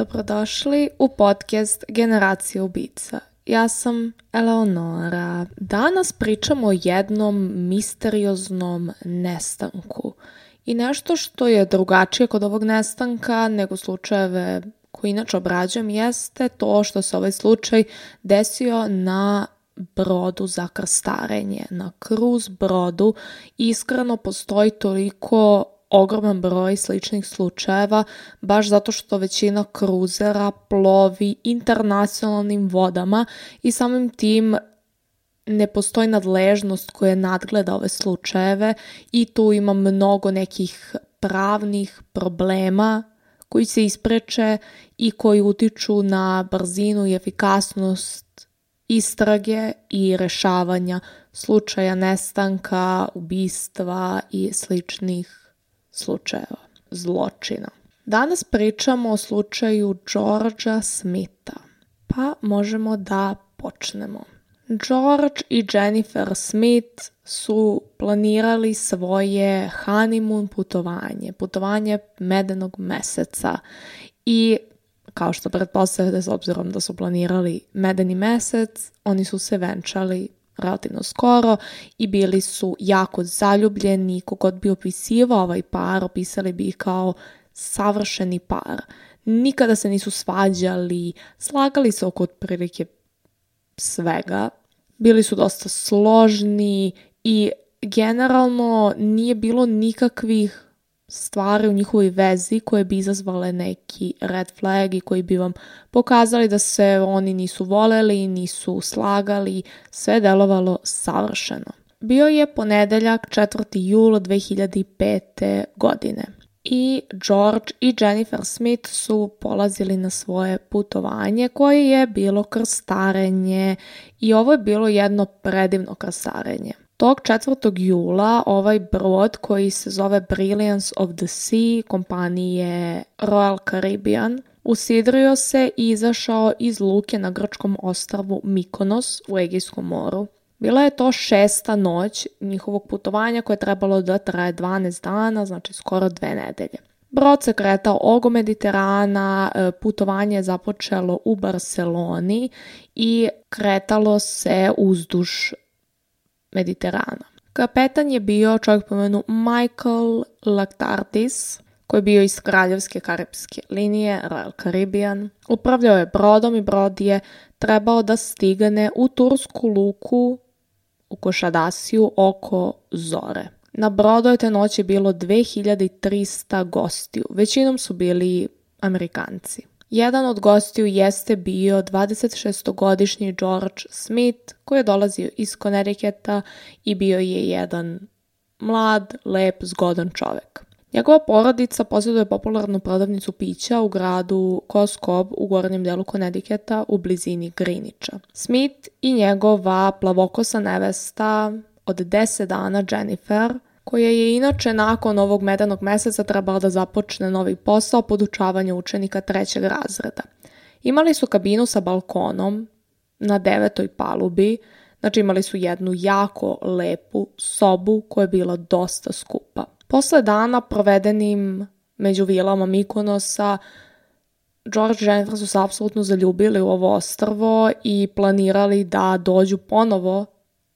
Dobrodošli u podcast Generacija ubica. Ja sam Eleonora. Danas pričamo o jednom misterioznom nestanku. I nešto što je drugačije kod ovog nestanka nego slučajeve koji inače obrađujem jeste to što se ovaj slučaj desio na brodu za krstarenje, na kruz brodu. Iskreno postoji toliko ogroman broj sličnih slučajeva, baš zato što većina kruzera plovi internacionalnim vodama i samim tim ne postoji nadležnost koja nadgleda ove slučajeve i tu ima mnogo nekih pravnih problema koji se ispreče i koji utiču na brzinu i efikasnost istrage i rešavanja slučaja nestanka, ubistva i sličnih slučajeva zločina. Danas pričamo o slučaju Georgea Smitha, pa možemo da počnemo. George i Jennifer Smith su planirali svoje honeymoon putovanje, putovanje medenog meseca i kao što pretpostavljate s obzirom da su planirali medeni mesec, oni su se venčali relativno skoro i bili su jako zaljubljeni. Kogod bi opisivao ovaj par, opisali bi ih kao savršeni par. Nikada se nisu svađali, slagali se oko otprilike svega. Bili su dosta složni i generalno nije bilo nikakvih stvari u njihovoj vezi koje bi izazvale neki red flag i koji bi vam pokazali da se oni nisu voleli, nisu slagali, sve delovalo savršeno. Bio je ponedeljak 4. jula 2005. godine i George i Jennifer Smith su polazili na svoje putovanje koje je bilo krstarenje i ovo je bilo jedno predivno krstarenje. Tog 4. jula ovaj brod koji se zove Brilliance of the Sea kompanije Royal Caribbean usidrio se i izašao iz luke na grčkom ostravu Mikonos u Egijskom moru. Bila je to šesta noć njihovog putovanja koje je trebalo da traje 12 dana, znači skoro dve nedelje. Brod se kretao oko Mediterana, e, putovanje je započelo u Barceloni i kretalo se uzduž Mediterana. Kapetan je bio čovjek pomenu Michael Lactartis, koji je bio iz kraljevske karibske linije Royal Caribbean. Upravljao je brodom i brod je trebao da stigne u tursku luku u Košadasiju oko zore. Na brodu je te noći bilo 2300 gostiju, većinom su bili Amerikanci. Jedan od gostiju jeste bio 26-godišnji George Smith koji je dolazio iz Connecticuta i bio je jedan mlad, lep, zgodan čovek. Njegova porodica posjeduje popularnu prodavnicu pića u gradu Koskob u gornjem delu Connecticuta u blizini Greenwicha. Smith i njegova plavokosa nevesta od 10 dana Jennifer – koja je inače nakon ovog medanog meseca trebala da započne novi posao podučavanja učenika trećeg razreda. Imali su kabinu sa balkonom na devetoj palubi, znači imali su jednu jako lepu sobu koja je bila dosta skupa. Posle dana provedenim među vilama Mikonosa, George i Jennifer su se apsolutno zaljubili u ovo ostrvo i planirali da dođu ponovo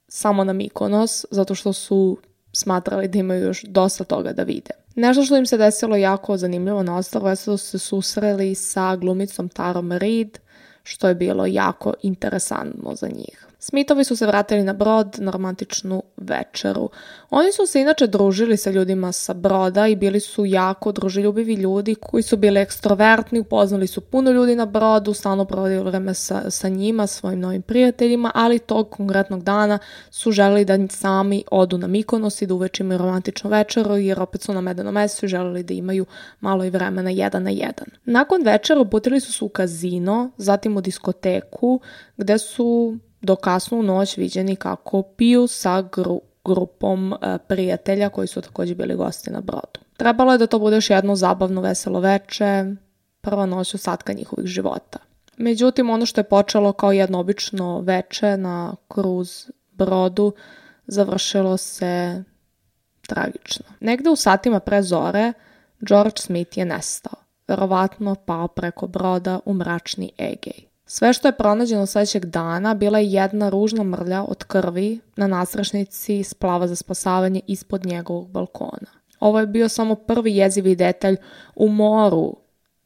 samo na Mikonos, zato što su smatrali da imaju još dosta toga da vide. Nešto što im se desilo jako zanimljivo na ostavu je da su se susreli sa glumicom Tarom Reid, što je bilo jako interesantno za njih. Smithovi su se vratili na brod na romantičnu večeru. Oni su se inače družili sa ljudima sa broda i bili su jako druželjubivi ljudi koji su bili ekstrovertni, upoznali su puno ljudi na brodu, stalno provodili vreme sa, sa njima, svojim novim prijateljima, ali tog konkretnog dana su želeli da sami odu na Mikonos i da uveče imaju romantičnu večeru jer opet su na medenom mesecu i želeli da imaju malo i vremena jedan na jedan. Nakon večera uputili su se u kazino, zatim u diskoteku gde su do kasnu noć viđeni kako piju sa gru, grupom e, prijatelja koji su takođe bili gosti na brodu. Trebalo je da to bude još jedno zabavno, veselo veče, prva noć ostatka njihovih života. Međutim, ono što je počelo kao jedno obično veče na kruz brodu, završilo se tragično. Negde u satima pre zore, George Smith je nestao. verovatno pao preko broda u mračni Egej. Sve što je pronađeno sledećeg dana bila je jedna ružna mrlja od krvi na nasrašnici splava za spasavanje ispod njegovog balkona. Ovo je bio samo prvi jezivi detalj u moru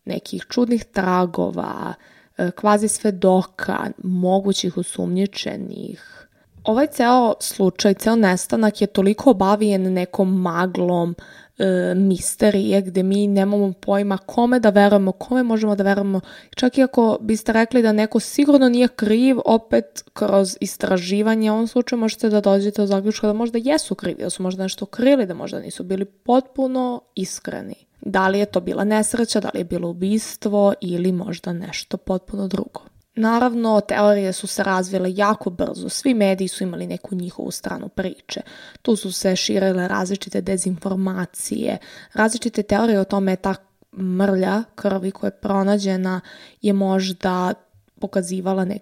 nekih čudnih tragova, e, kvazi svedoka, mogućih usumnjičenih. Ovaj ceo slučaj, ceo nestanak je toliko obavijen nekom maglom, e, misterije gde mi nemamo pojma kome da verujemo, kome možemo da verujemo. Čak i ako biste rekli da neko sigurno nije kriv, opet kroz istraživanje u ovom slučaju možete da dođete do zaključka da možda jesu krivi, da su možda nešto krili, da možda nisu bili potpuno iskreni. Da li je to bila nesreća, da li je bilo ubistvo ili možda nešto potpuno drugo. Naravno, teorije su se razvile jako brzo, svi mediji su imali neku njihovu stranu priče. Tu su se širile različite dezinformacije, različite teorije o tome ta mrlja krvi koja je pronađena je možda pokazivala ne,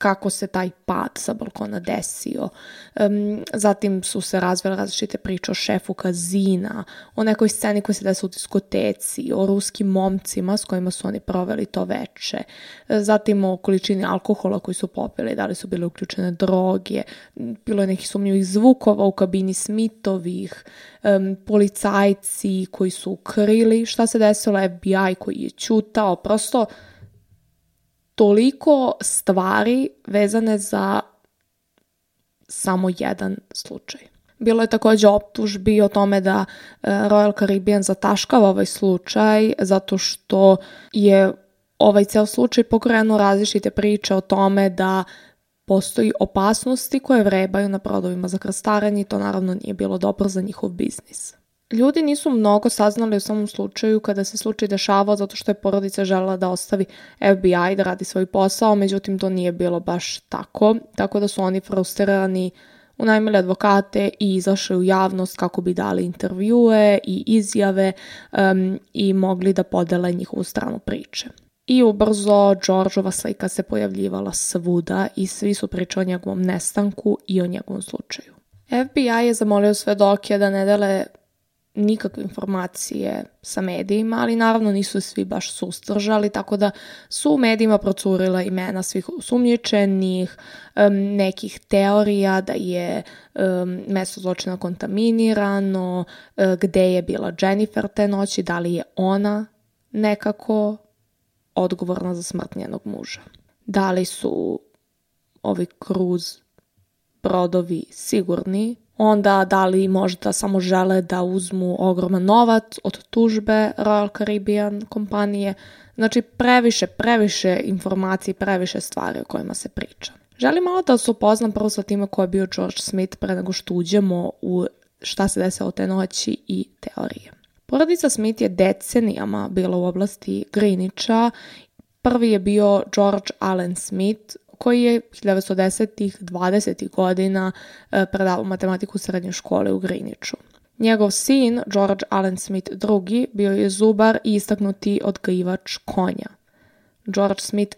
kako se taj pad sa balkona desio. Um, zatim su se razvile različite priče o šefu kazina, o nekoj sceni koja se desila u diskoteci, o ruskim momcima s kojima su oni proveli to veče, zatim o količini alkohola koji su popili, da li su bile uključene droge, bilo je nekih sumnjivih zvukova u kabini Smithovih, um, policajci koji su krili šta se desilo, FBI koji je čutao, prosto toliko stvari vezane za samo jedan slučaj. Bilo je takođe optužbi o tome da e, Royal Caribbean zataškava ovaj slučaj zato što je ovaj ceo slučaj pokrenuo različite priče o tome da postoji opasnosti koje vrebaju na brodovima za krstarenje i to naravno nije bilo dobro za njihov biznis. Ljudi nisu mnogo saznali u samom slučaju kada se slučaj dešavao zato što je porodica želela da ostavi FBI da radi svoj posao, međutim to nije bilo baš tako, tako da su oni frustrirani unajmili advokate i izašli u javnost kako bi dali intervjue i izjave um, i mogli da podele njihovu stranu priče. I ubrzo Đorđova slika se pojavljivala svuda i svi su pričali o njegovom nestanku i o njegovom slučaju. FBI je zamolio svedoke da ne dele nikakve informacije sa medijima, ali naravno nisu svi baš sustržali, tako da su u medijima procurila imena svih sumnjičenih, um, nekih teorija da je mesto zločina kontaminirano, uh, gde je bila Jennifer te noći, da li je ona nekako odgovorna za smrt njenog muža. Da li su ovi kruz brodovi sigurni onda da li možda samo žele da uzmu ogroman novac od tužbe Royal Caribbean kompanije. Znači previše, previše informacije, previše stvari o kojima se priča. Želim malo da se upoznam prvo sa time ko je bio George Smith pre nego što uđemo u šta se desilo te noći i teorije. Porodica Smith je decenijama bila u oblasti Greenicha. Prvi je bio George Allen Smith, koji je 1910-ih, 20. godina e, predavao matematiku u srednjoj škole u Greenwichu. Njegov sin, George Allen Smith II, bio je zubar i istaknuti odgajivač konja. George Smith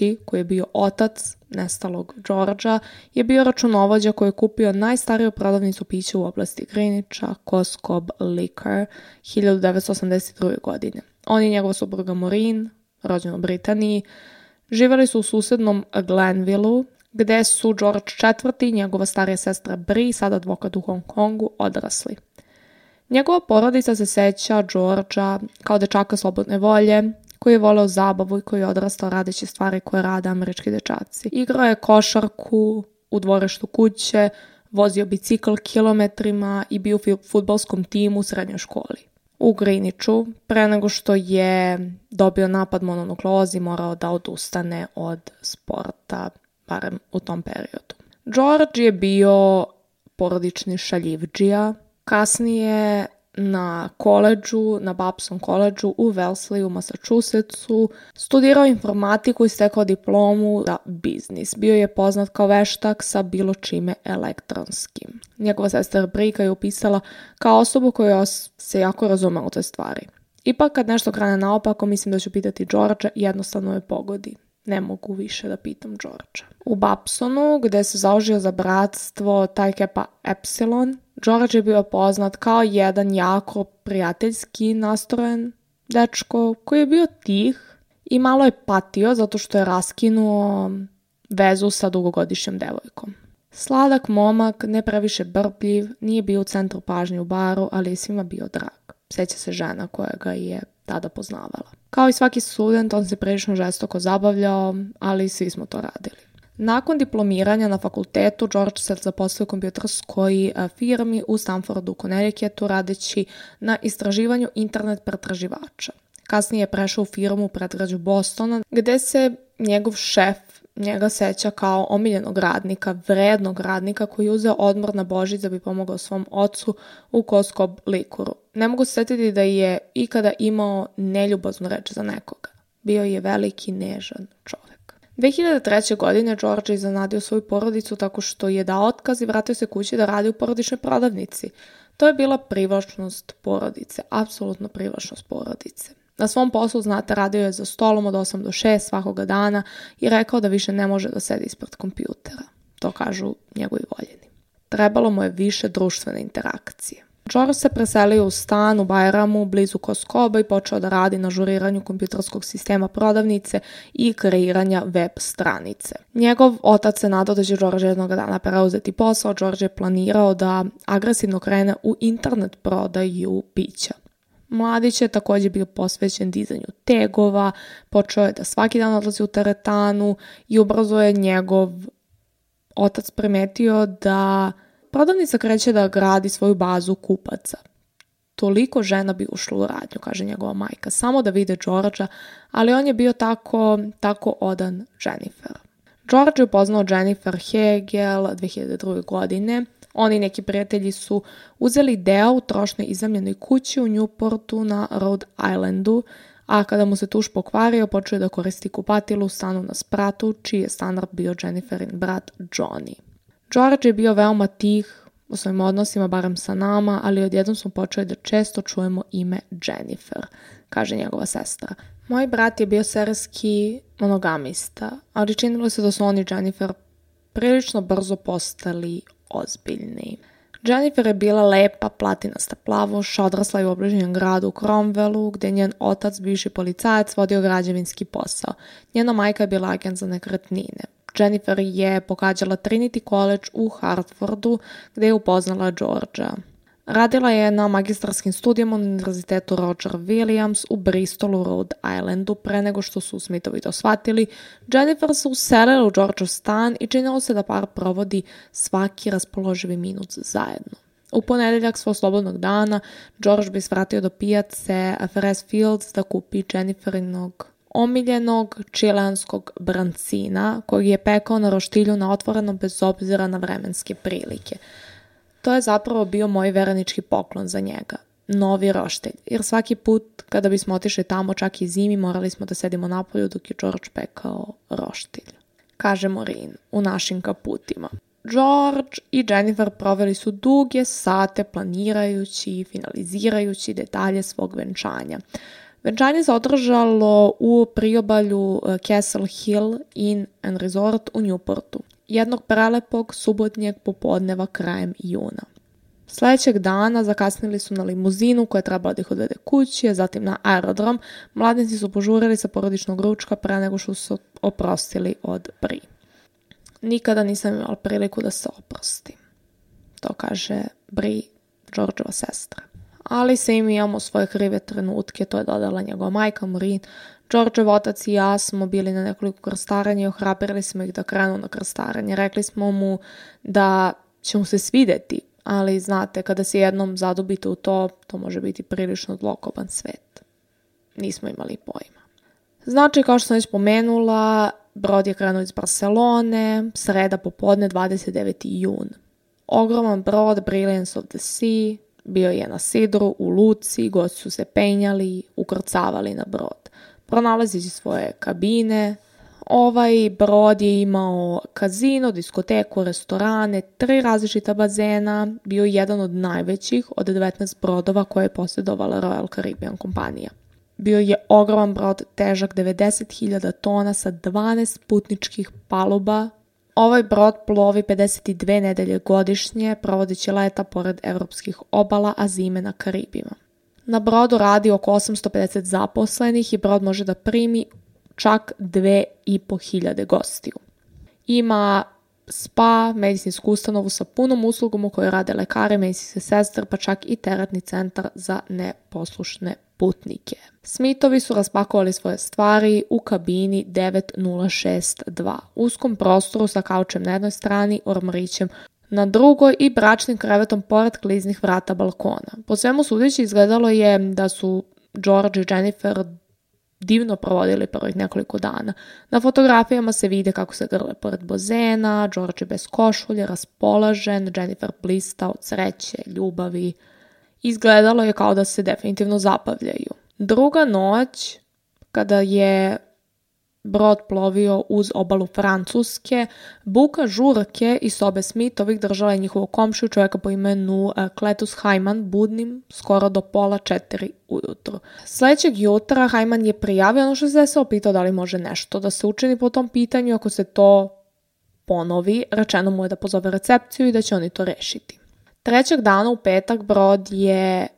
III, koji je bio otac nestalog Georgea, je bio računovođa koji je kupio najstariju prodavnicu pića u oblasti Greenwicha, Koskob Liquor, 1982. godine. On i njegova supruga Maureen, rođena u Britaniji, Živeli su u susednom Glenvilleu, gde su George IV i njegova starija sestra Bri, sad advokat u Hong Kongu, odrasli. Njegova porodica se seća Georgea kao dečaka slobodne volje, koji je voleo zabavu i koji je odrastao radeći stvari koje rade američki dečaci. Igrao je košarku u dvorištu kuće, vozio bicikl kilometrima i bio u futbolskom timu u srednjoj školi u Griniću pre nego što je dobio napad mononukleozi morao da odustane od sporta, barem u tom periodu. George je bio porodični šaljivđija, kasnije na koleđu, na Babson koleđu u Wellesley u Massachusettsu, studirao informatiku i stekao diplomu za biznis. Bio je poznat kao veštak sa bilo čime elektronskim. Njegova sestra Brika je upisala kao osobu koja se jako razume u te stvari. Ipak kad nešto krane naopako, mislim da ću pitati George, jednostavno je pogodi. Ne mogu više da pitam George. U Babsonu, gde se zaužio za bratstvo Taj Kepa Epsilon, George je bio poznat kao jedan jako prijateljski nastrojen dečko koji je bio tih i malo je patio zato što je raskinuo vezu sa dugogodišnjom devojkom. Sladak momak, ne previše brpljiv, nije bio u centru pažnje u baru, ali je svima bio drag. Sjeća se žena koja ga je tada poznavala. Kao i svaki student, on se prilično žestoko zabavljao, ali svi smo to radili. Nakon diplomiranja na fakultetu, George se zaposlio u kompjuterskoj e, firmi u Stanfordu, Connecticutu, radeći na istraživanju internet pretraživača. Kasnije je prešao u firmu u predgrađu Bostona, gde se njegov šef njega seća kao omiljenog radnika, vrednog radnika koji je uzeo odmor na Božić da bi pomogao svom ocu u Koskob likuru. Ne mogu se setiti da je ikada imao neljubaznu reč za nekoga. Bio je veliki, nežan čovek. 2003. godine George je zanadio svoju porodicu tako što je dao otkaz i vratio se kući da radi u porodičnoj prodavnici. To je bila privlačnost porodice, apsolutno privlačnost porodice. Na svom poslu, znate, radio je za stolom od 8 do 6 svakoga dana i rekao da više ne može da sedi ispred kompjutera. To kažu njegovi voljeni. Trebalo mu je više društvene interakcije. George se preselio u stan u Bajramu, blizu Koskoba i počeo da radi na žuriranju kompjuterskog sistema prodavnice i kreiranja web stranice. Njegov otac se nadao da će George jednog dana preuzeti posao. George je planirao da agresivno krene u internet prodaju pića. Mladić je takođe bio posvećen dizanju tegova, počeo je da svaki dan odlazi u teretanu i ubrzo je njegov otac primetio da prodavnica kreće da gradi svoju bazu kupaca. Toliko žena bi ušlo u radnju, kaže njegova majka, samo da vide Đorđa, ali on je bio tako, tako odan Jennifer. George je upoznao Jennifer Hegel 2002. godine oni neki prijatelji su uzeli deo u trošnoj izamljenoj kući u Newportu na Rhode Islandu, a kada mu se tuš pokvario, počeo da koristi kupatilu u stanu na spratu, čiji je standard bio Jenniferin brat Johnny. George je bio veoma tih u svojim odnosima, barem sa nama, ali odjednom smo počeli da često čujemo ime Jennifer, kaže njegova sestra. Moj brat je bio serijski monogamista, ali činilo se da su oni Jennifer prilično brzo postali ozbiljni. Jennifer je bila lepa, platinasta plavoš, odrasla je u obližnjem gradu u Cromwellu, gde njen otac, bivši policajac, vodio građevinski posao. Njena majka je bila agent za nekretnine. Jennifer je pohađala Trinity College u Hartfordu, gde je upoznala Georgia. Radila je na magistarskim studijama na Univerzitetu Roger Williams u Bristolu, Rhode Islandu. Pre nego što su Smithovi to shvatili, Jennifer se uselila u Georgeov stan i činilo se da par provodi svaki raspoloživi minut zajedno. U ponedeljak svog slobodnog dana, George bi svratio do pijace Ferris Fields da kupi Jenniferinog omiljenog čilanskog brancina koji je pekao na roštilju na otvorenom bez obzira na vremenske prilike – To je zapravo bio moj veranički poklon za njega. Novi roštilj, jer svaki put kada bismo otišli tamo čak i zimi morali smo da sedimo napolju dok je George pekao roštilj. Kaže Morin u našim kaputima. George i Jennifer proveli su duge sate planirajući i finalizirajući detalje svog venčanja. Venčanje se održalo u priobalju eh, Castle Hill Inn and Resort u Newportu jednog prelepog subotnjeg popodneva krajem juna. Sledećeg dana zakasnili su na limuzinu koja je trebala da ih odvede kući, a zatim na aerodrom. Mladnici su požurili sa porodičnog ručka pre nego što su oprostili od Bri. Nikada nisam imala priliku da se oprostim. To kaže Bri, Đorđeva sestra. Ali se im imamo svoje krive trenutke, to je dodala njegova majka Marin, Đorđev otac i ja smo bili na nekoliko krstarenja i ohrabrili smo ih da krenu na krstarenje. Rekli smo mu da će mu se svideti, ali znate, kada se jednom zadobite u to, to može biti prilično zlokoban svet. Nismo imali pojma. Znači, kao što sam već pomenula, brod je krenuo iz Barcelone, sreda popodne 29. jun. Ogroman brod Brilliance of the Sea bio je na Sidru, u Luci, gosti su se penjali, ukrcavali na brod pronalazeći svoje kabine. Ovaj brod je imao kazino, diskoteku, restorane, tri različita bazena, bio je jedan od najvećih od 19 brodova koje je posjedovala Royal Caribbean kompanija. Bio je ogroman brod, težak 90.000 tona sa 12 putničkih paluba. Ovaj brod plovi 52 nedelje godišnje, provodeći leta pored evropskih obala, a zime na Karibima. Na brodu radi oko 850 zaposlenih i brod može da primi čak 2500 gostiju. Ima spa, medicinsku ustanovu sa punom uslugom u kojoj rade lekare, medicinske sestre, pa čak i teratni centar za neposlušne putnike. Smithovi su raspakovali svoje stvari u kabini 9062, uskom prostoru sa kaučem na jednoj strani, ormarićem na drugoj i bračnim krevetom pored kliznih vrata balkona. Po svemu sudeći izgledalo je da su George i Jennifer divno provodili prvih nekoliko dana. Na fotografijama se vide kako se grle pored bozena, George je bez košulje, raspolažen, Jennifer blista od sreće, ljubavi. Izgledalo je kao da se definitivno zabavljaju. Druga noć, kada je brod plovio uz obalu Francuske, buka žurke i sobe Smithovih držala je njihovog komšiju čovjeka po imenu Kletus eh, Hajman budnim skoro do pola četiri ujutru. Sledećeg jutra Hajman je prijavio ono što se desilo, pitao da li može nešto da se učini po tom pitanju, ako se to ponovi, rečeno mu je da pozove recepciju i da će oni to rešiti. Trećeg dana u petak brod je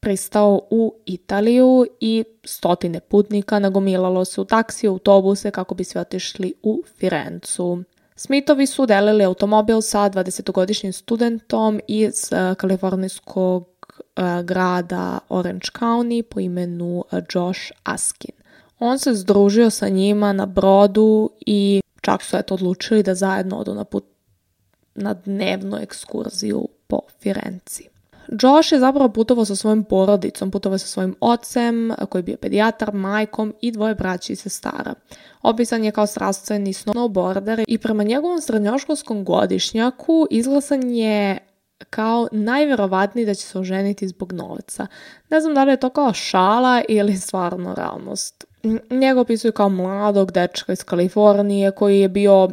pristao u Italiju i stotine putnika nagomilalo se u taksi, autobuse kako bi svi otišli u Firencu. Smithovi su delili automobil sa 20-godišnjim studentom iz eh, kalifornijskog eh, grada Orange County po imenu eh, Josh Askin. On se združio sa njima na brodu i čak su eto odlučili da zajedno odu na, put, na dnevnu ekskurziju po Firenci. Josh je zapravo putovao sa svojom porodicom, putovao sa svojim ocem, koji je bio pedijatar, majkom i dvoje braći i sestara. Opisan je kao strastveni snowboarder i prema njegovom srednjoškolskom godišnjaku izglasan je kao najverovatniji da će se oženiti zbog novca. Ne znam da li je to kao šala ili stvarno realnost. Njega opisuju kao mladog dečka iz Kalifornije koji je bio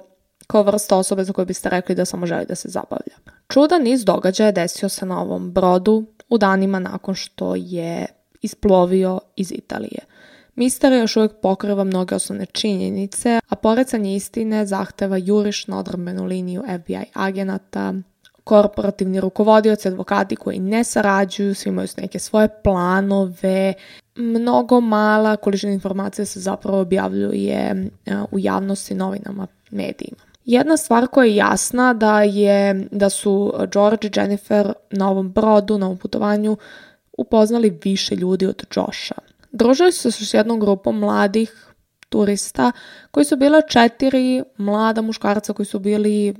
kao vrsta osobe za koju biste rekli da samo želi da se zabavlja. Čudan niz događaja desio se na ovom brodu u danima nakon što je isplovio iz Italije. Misterija još uvijek pokriva mnoge osnovne činjenice, a porecanje istine zahteva juriš na odrbenu liniju FBI agenata, korporativni rukovodioci, advokati koji ne sarađuju, svi imaju neke svoje planove, mnogo mala količina informacija se zapravo objavljuje u javnosti, novinama, medijima. Jedna stvar koja je jasna da je da su George i Jennifer na ovom brodu, na ovom putovanju upoznali više ljudi od Josha. Družili su se s jednom grupom mladih turista koji su bila četiri mlada muškarca koji su bili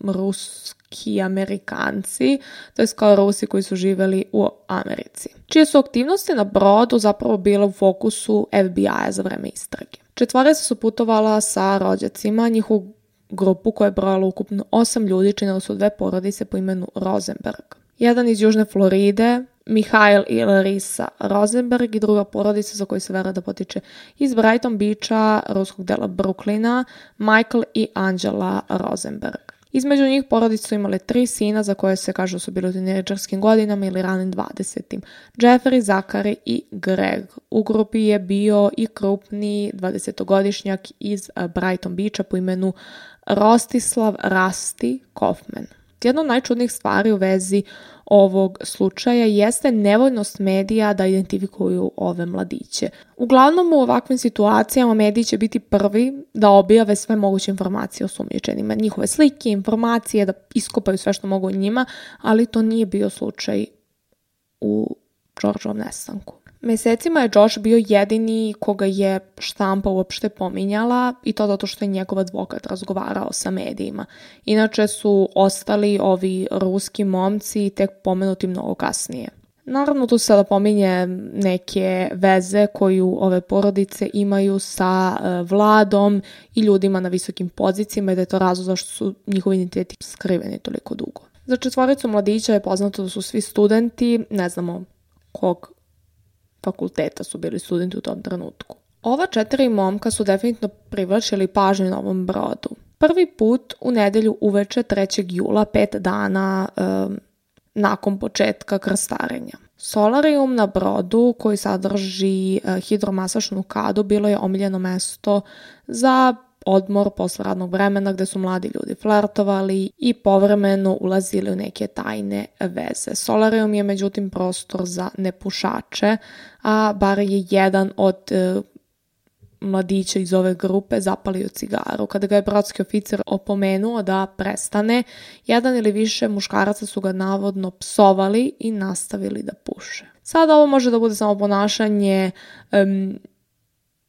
ruski Amerikanci, to je kao Rusi koji su živeli u Americi, čije su aktivnosti na brodu zapravo bile u fokusu FBI-a za vreme istrage. Četvorica su putovala sa rođacima, njihovu grupu koja je brojala ukupno osam ljudi, činili su dve porodice po imenu Rosenberg. Jedan iz Južne Floride, Mihail i Larisa Rosenberg i druga porodica za koju se vera da potiče iz Brighton Beacha, ruskog dela Brooklyna, Michael i Angela Rosenberg. Između njih porodice su imale tri sina za koje se kažu su bili u tineđerskim godinama ili ranim 20. Jeffrey, Zakari i Greg. U grupi je bio i krupni 20-godišnjak iz eh, Brighton Beacha po imenu Rostislav Rasti Kaufman. Jedna od najčudnijih stvari u vezi ovog slučaja jeste nevoljnost medija da identifikuju ove mladiće. Uglavnom u ovakvim situacijama mediji će biti prvi da objave sve moguće informacije o sumnjičenima, njihove slike, informacije, da iskopaju sve što mogu njima, ali to nije bio slučaj u Georgeovom nestanku. Mesecima je Josh bio jedini koga je štampa uopšte pominjala i to zato što je njegov advokat razgovarao sa medijima. Inače su ostali ovi ruski momci tek pomenuti mnogo kasnije. Naravno tu se sada pominje neke veze koju ove porodice imaju sa e, vladom i ljudima na visokim pozicijama i da je to razlog zašto su njihovi identiteti skriveni toliko dugo. Za četvoricu mladića je poznato da su svi studenti, ne znamo kog fakulteta su bili studenti u tom trenutku. Ova četiri momka su definitivno privlačili pažnju na ovom brodu. Prvi put u nedelju uveče 3. jula, pet dana um, nakon početka krstarenja. Solarium na brodu koji sadrži uh, hidromasačnu kadu bilo je omiljeno mesto za odmor posle radnog vremena gde su mladi ljudi flertovali i povremeno ulazili u neke tajne veze. Solarium je međutim prostor za nepušače, a bar je jedan od e, mladića iz ove grupe zapalio cigaru. Kada ga je brodski oficir opomenuo da prestane, jedan ili više muškaraca su ga navodno psovali i nastavili da puše. Sada ovo može da bude samo ponašanje um,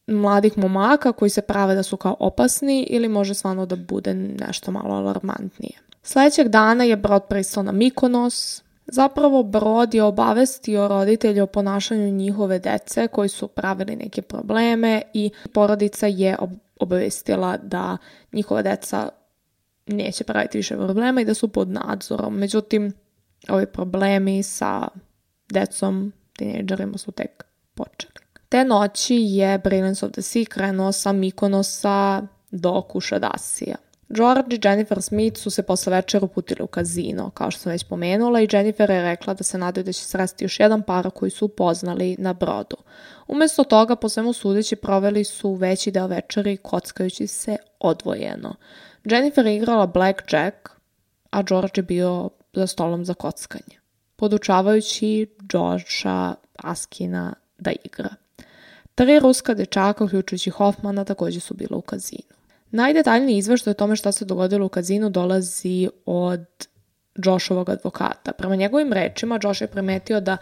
mladih momaka koji se prave da su kao opasni ili može stvarno da bude nešto malo alarmantnije. Sledećeg dana je brod pristao na Mikonos, Zapravo Brod je obavestio roditelje o ponašanju njihove dece koji su pravili neke probleme i porodica je obavestila da njihova deca neće praviti više problema i da su pod nadzorom. Međutim, ovi problemi sa decom, tinejdžerima su tek počeli. Te noći je Brilliance of the Sea krenuo sa Mikonosa do Kušadasija. George i Jennifer Smith su se posle večera uputili u kazino, kao što sam već pomenula, i Jennifer je rekla da se nadaju da će sresti još jedan par koji su upoznali na brodu. Umesto toga, po svemu sudeći, proveli su veći deo večeri kockajući se odvojeno. Jennifer je igrala blackjack, a George je bio za stolom za kockanje, podučavajući Georgea Askina da igra. Tri ruska dečaka, uključujući Hoffmana, takođe su bila u kazinu. Najdetaljniji izveštaj o tome šta se dogodilo u kazinu dolazi od Joshovog advokata. Prema njegovim rečima, Josh je primetio da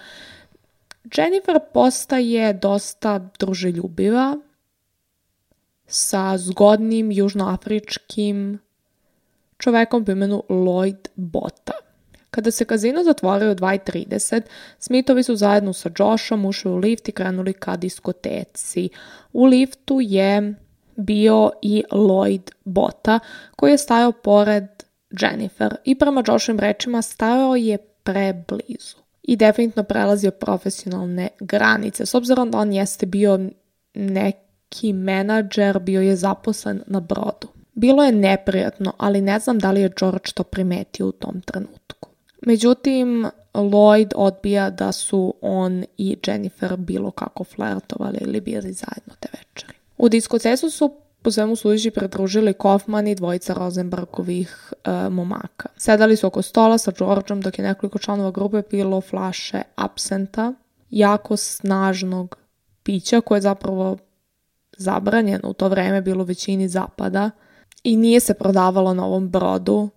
Jennifer postaje dosta druželjubiva sa zgodnim južnoafričkim čovekom po imenu Lloyd Bota. Kada se kazino zatvorio u 2.30, Smithovi su zajedno sa Joshom ušli u lift i krenuli ka diskoteci. U liftu je bio i Lloyd Bota, koji je stajao pored Jennifer i prema Joshovim rečima stajao je preblizu i definitivno prelazio profesionalne granice. S obzirom da on jeste bio neki menadžer, bio je zaposlen na brodu. Bilo je neprijatno, ali ne znam da li je George to primetio u tom trenutku. Međutim, Lloyd odbija da su on i Jennifer bilo kako flertovali ili bili zajedno te večeri. U diskocesu su po svemu sudeći predružili Kaufman i dvojica Rosenbergovih e, momaka. Sedali su oko stola sa Georgeom dok je nekoliko članova grupe pilo flaše absenta, jako snažnog pića koje je zapravo zabranjeno u to vreme bilo u većini zapada i nije se prodavalo na ovom brodu,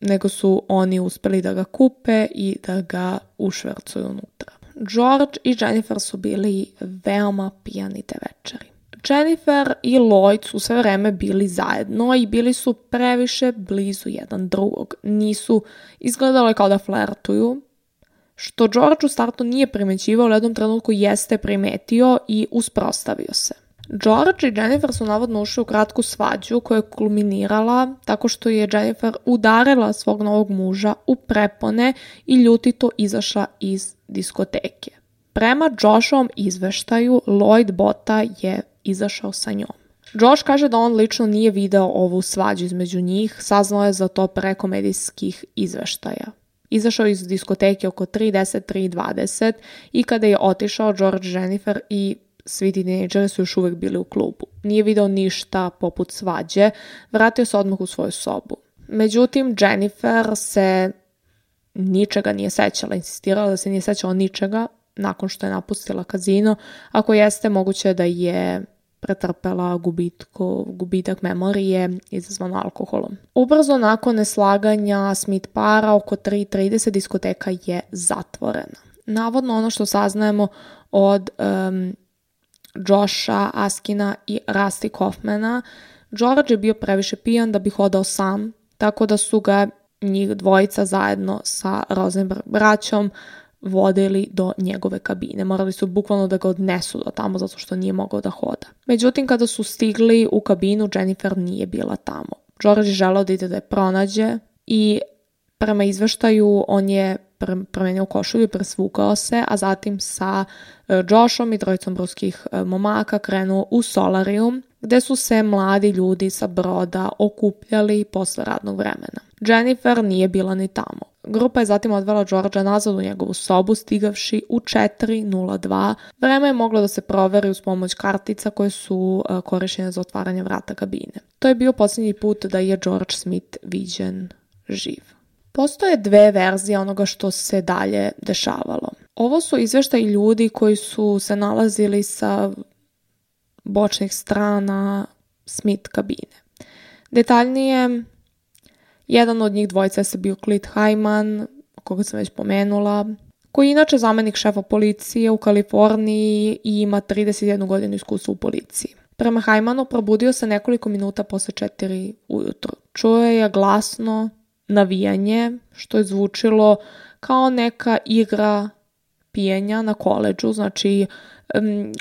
nego su oni uspeli da ga kupe i da ga ušvercuju unutra. George i Jennifer su bili veoma pijani te večeri. Jennifer i Lloyd su sve vreme bili zajedno i bili su previše blizu jedan drugog. Nisu izgledalo kao da flertuju, što George u startu nije primećivao, u jednom trenutku jeste primetio i usprostavio se. George i Jennifer su navodno ušli u kratku svađu koja je kulminirala tako što je Jennifer udarila svog novog muža u prepone i ljutito izašla iz diskoteke. Prema Joshovom izveštaju, Lloyd Bota je izašao sa njom. Josh kaže da on lično nije video ovu svađu između njih, saznao je za to preko medijskih izveštaja. Izašao iz diskoteke oko 3.10, 3.20 i kada je otišao George, Jennifer i svi tinejdžeri su još uvek bili u klubu. Nije video ništa poput svađe, vratio se odmah u svoju sobu. Međutim, Jennifer se ničega nije sećala, insistirala da se nije sećala ničega nakon što je napustila kazino. Ako jeste, moguće da je pretrpela gubitko, gubitak memorije izazvan alkoholom. Ubrzo nakon neslaganja Smith para oko 3.30 diskoteka je zatvorena. Navodno ono što saznajemo od um, Josha Askina i Rusty Kaufmana, George je bio previše pijan da bi hodao sam, tako da su ga njih dvojica zajedno sa Rosenberg braćom vodili do njegove kabine. Morali su bukvalno da ga odnesu do tamo zato što nije mogao da hoda. Međutim, kada su stigli u kabinu, Jennifer nije bila tamo. George je želao da ide da je pronađe i prema izveštaju on je promenio košulju presvukao se, a zatim sa e, Joshom i trojicom ruskih e, momaka krenuo u solarium, gde su se mladi ljudi sa broda okupljali posle radnog vremena. Jennifer nije bila ni tamo. Grupa je zatim odvela Georgia nazad u njegovu sobu, stigavši u 4.02. Vreme je moglo da se proveri uz pomoć kartica koje su e, korišćene za otvaranje vrata kabine. To je bio posljednji put da je George Smith viđen živ. Postoje dve verzije onoga što se dalje dešavalo. Ovo su izveštaji ljudi koji su se nalazili sa bočnih strana Smith kabine. Detaljnije, jedan od njih dvojica se bio Clit Hyman, koga sam već pomenula, koji je inače zamenik šefa policije u Kaliforniji i ima 31 godinu iskustva u policiji. Prema Hajmanu probudio se nekoliko minuta posle 4 ujutro. Čuo je glasno navijanje, što je zvučilo kao neka igra pijenja na koleđu, znači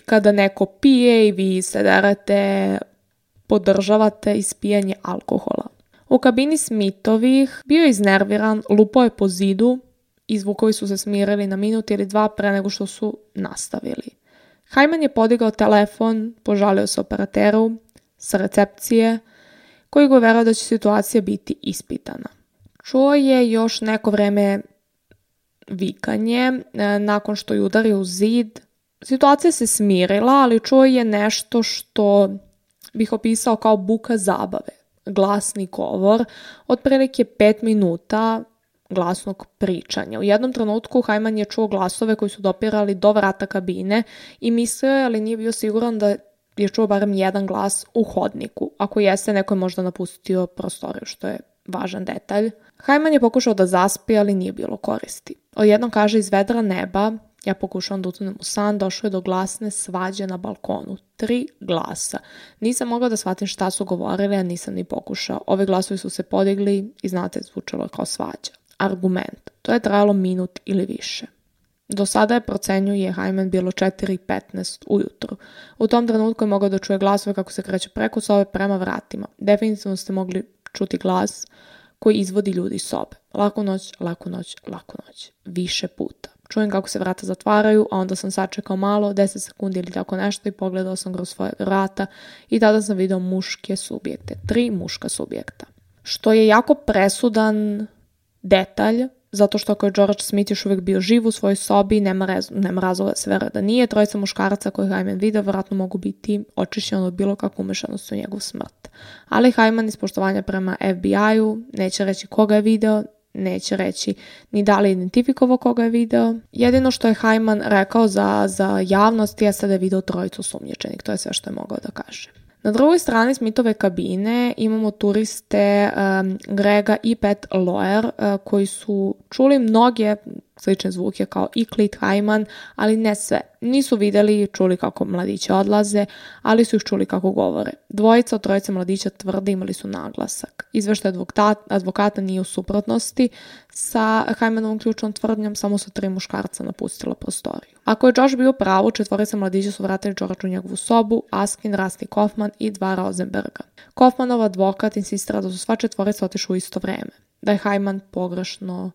kada neko pije i vi se derete, podržavate ispijanje alkohola. U kabini Smithovih bio je iznerviran, lupao je po zidu i zvukovi su se smirili na minut ili dva pre nego što su nastavili. Hajman je podigao telefon, požalio se operateru sa recepcije, koji go verao da će situacija biti ispitana. Čuo je još neko vreme vikanje e, nakon što je udario u zid. Situacija se smirila, ali čuo je nešto što bih opisao kao buka zabave, glasni govor, otprilike 5 minuta glasnog pričanja. U jednom trenutku Hajman je čuo glasove koji su dopirali do vrata kabine i mislio je, ali nije bio siguran da je čuo barem jedan glas u hodniku. Ako jeste, neko je možda napustio prostoriju, što je važan detalj. Hajman je pokušao da zaspi, ali nije bilo koristi. Odjednom kaže iz vedra neba, ja pokušavam da utnem u san, došlo je do glasne svađe na balkonu. Tri glasa. Nisam mogao da shvatim šta su govorili, a nisam ni pokušao. Ove glasovi su se podigli i znate, zvučalo je kao svađa. Argument. To je trajalo minut ili više. Do sada je procenjuje Hajman bilo 4.15 ujutru. U tom trenutku je mogao da čuje glasove kako se kreće preko sobe prema vratima. Definitivno ste mogli čuti glas koji izvodi ljudi iz sobe. Laku noć, laku noć, laku noć. Više puta. Čujem kako se vrata zatvaraju, a onda sam sačekao malo, 10 sekundi ili tako nešto i pogledao sam kroz svoje vrata i tada sam video muške subjekte. Tri muška subjekta. Što je jako presudan detalj zato što ako je George Smith još uvijek bio živ u svojoj sobi, nema, rez, nema razloga da se vera da nije, trojica muškaraca koje Hyman video vjerojatno mogu biti očišćeni od bilo kakvu umešanost u njegovu smrt. Ali Hyman iz poštovanja prema FBI-u neće reći koga je video, neće reći ni da li identifikovao koga je video. Jedino što je Hyman rekao za, za javnost jeste da je video trojicu sumnječenih, to je sve što je mogao da kaže. Na drugoj strani Smithove kabine imamo turiste um, Grega i Pat Loer uh, koji su čuli mnoge slične zvuke kao i Clit Hyman, ali ne sve. Nisu videli i čuli kako mladiće odlaze, ali su ih čuli kako govore. Dvojica od trojice mladića tvrde imali su naglasak. Izveštaj advokata, nije u suprotnosti sa Hajmanovom ključnom tvrdnjom, samo su tri muškarca napustila prostoriju. Ako je Josh bio pravo, četvorica mladića su vratili George u njegovu sobu, Askin, Rusty Kaufman i dva Rosenberga. Kaufmanov advokat insistira da su sva četvorica otišli u isto vreme, da je Hajman pogrešno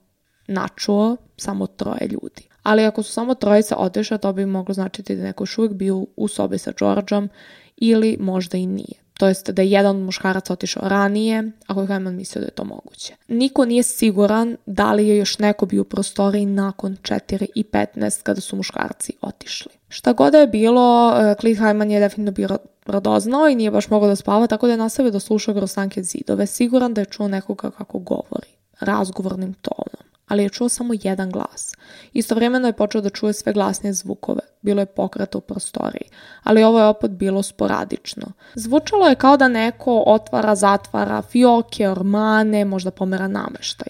načuo samo troje ljudi. Ali ako su samo trojica otišla, to bi moglo značiti da neko još uvijek bio u sobi sa Georgeom ili možda i nije. To jest da je jedan od muškaraca otišao ranije, ako je Hyman mislio da je to moguće. Niko nije siguran da li je još neko bio u prostoriji nakon 4 i 15 kada su muškarci otišli. Šta god da je bilo, e, Clint Hyman je definitivno bio radoznao i nije baš mogao da spava, tako da je nastavio da sluša grosanke zidove, siguran da je čuo nekoga kako govori, razgovornim tonom ali je čuo samo jedan glas. Istovremeno je počeo da čuje sve glasnije zvukove. Bilo je pokreta u prostoriji, ali ovo je opet bilo sporadično. Zvučalo je kao da neko otvara, zatvara fioke, ormane, možda pomera nameštaj.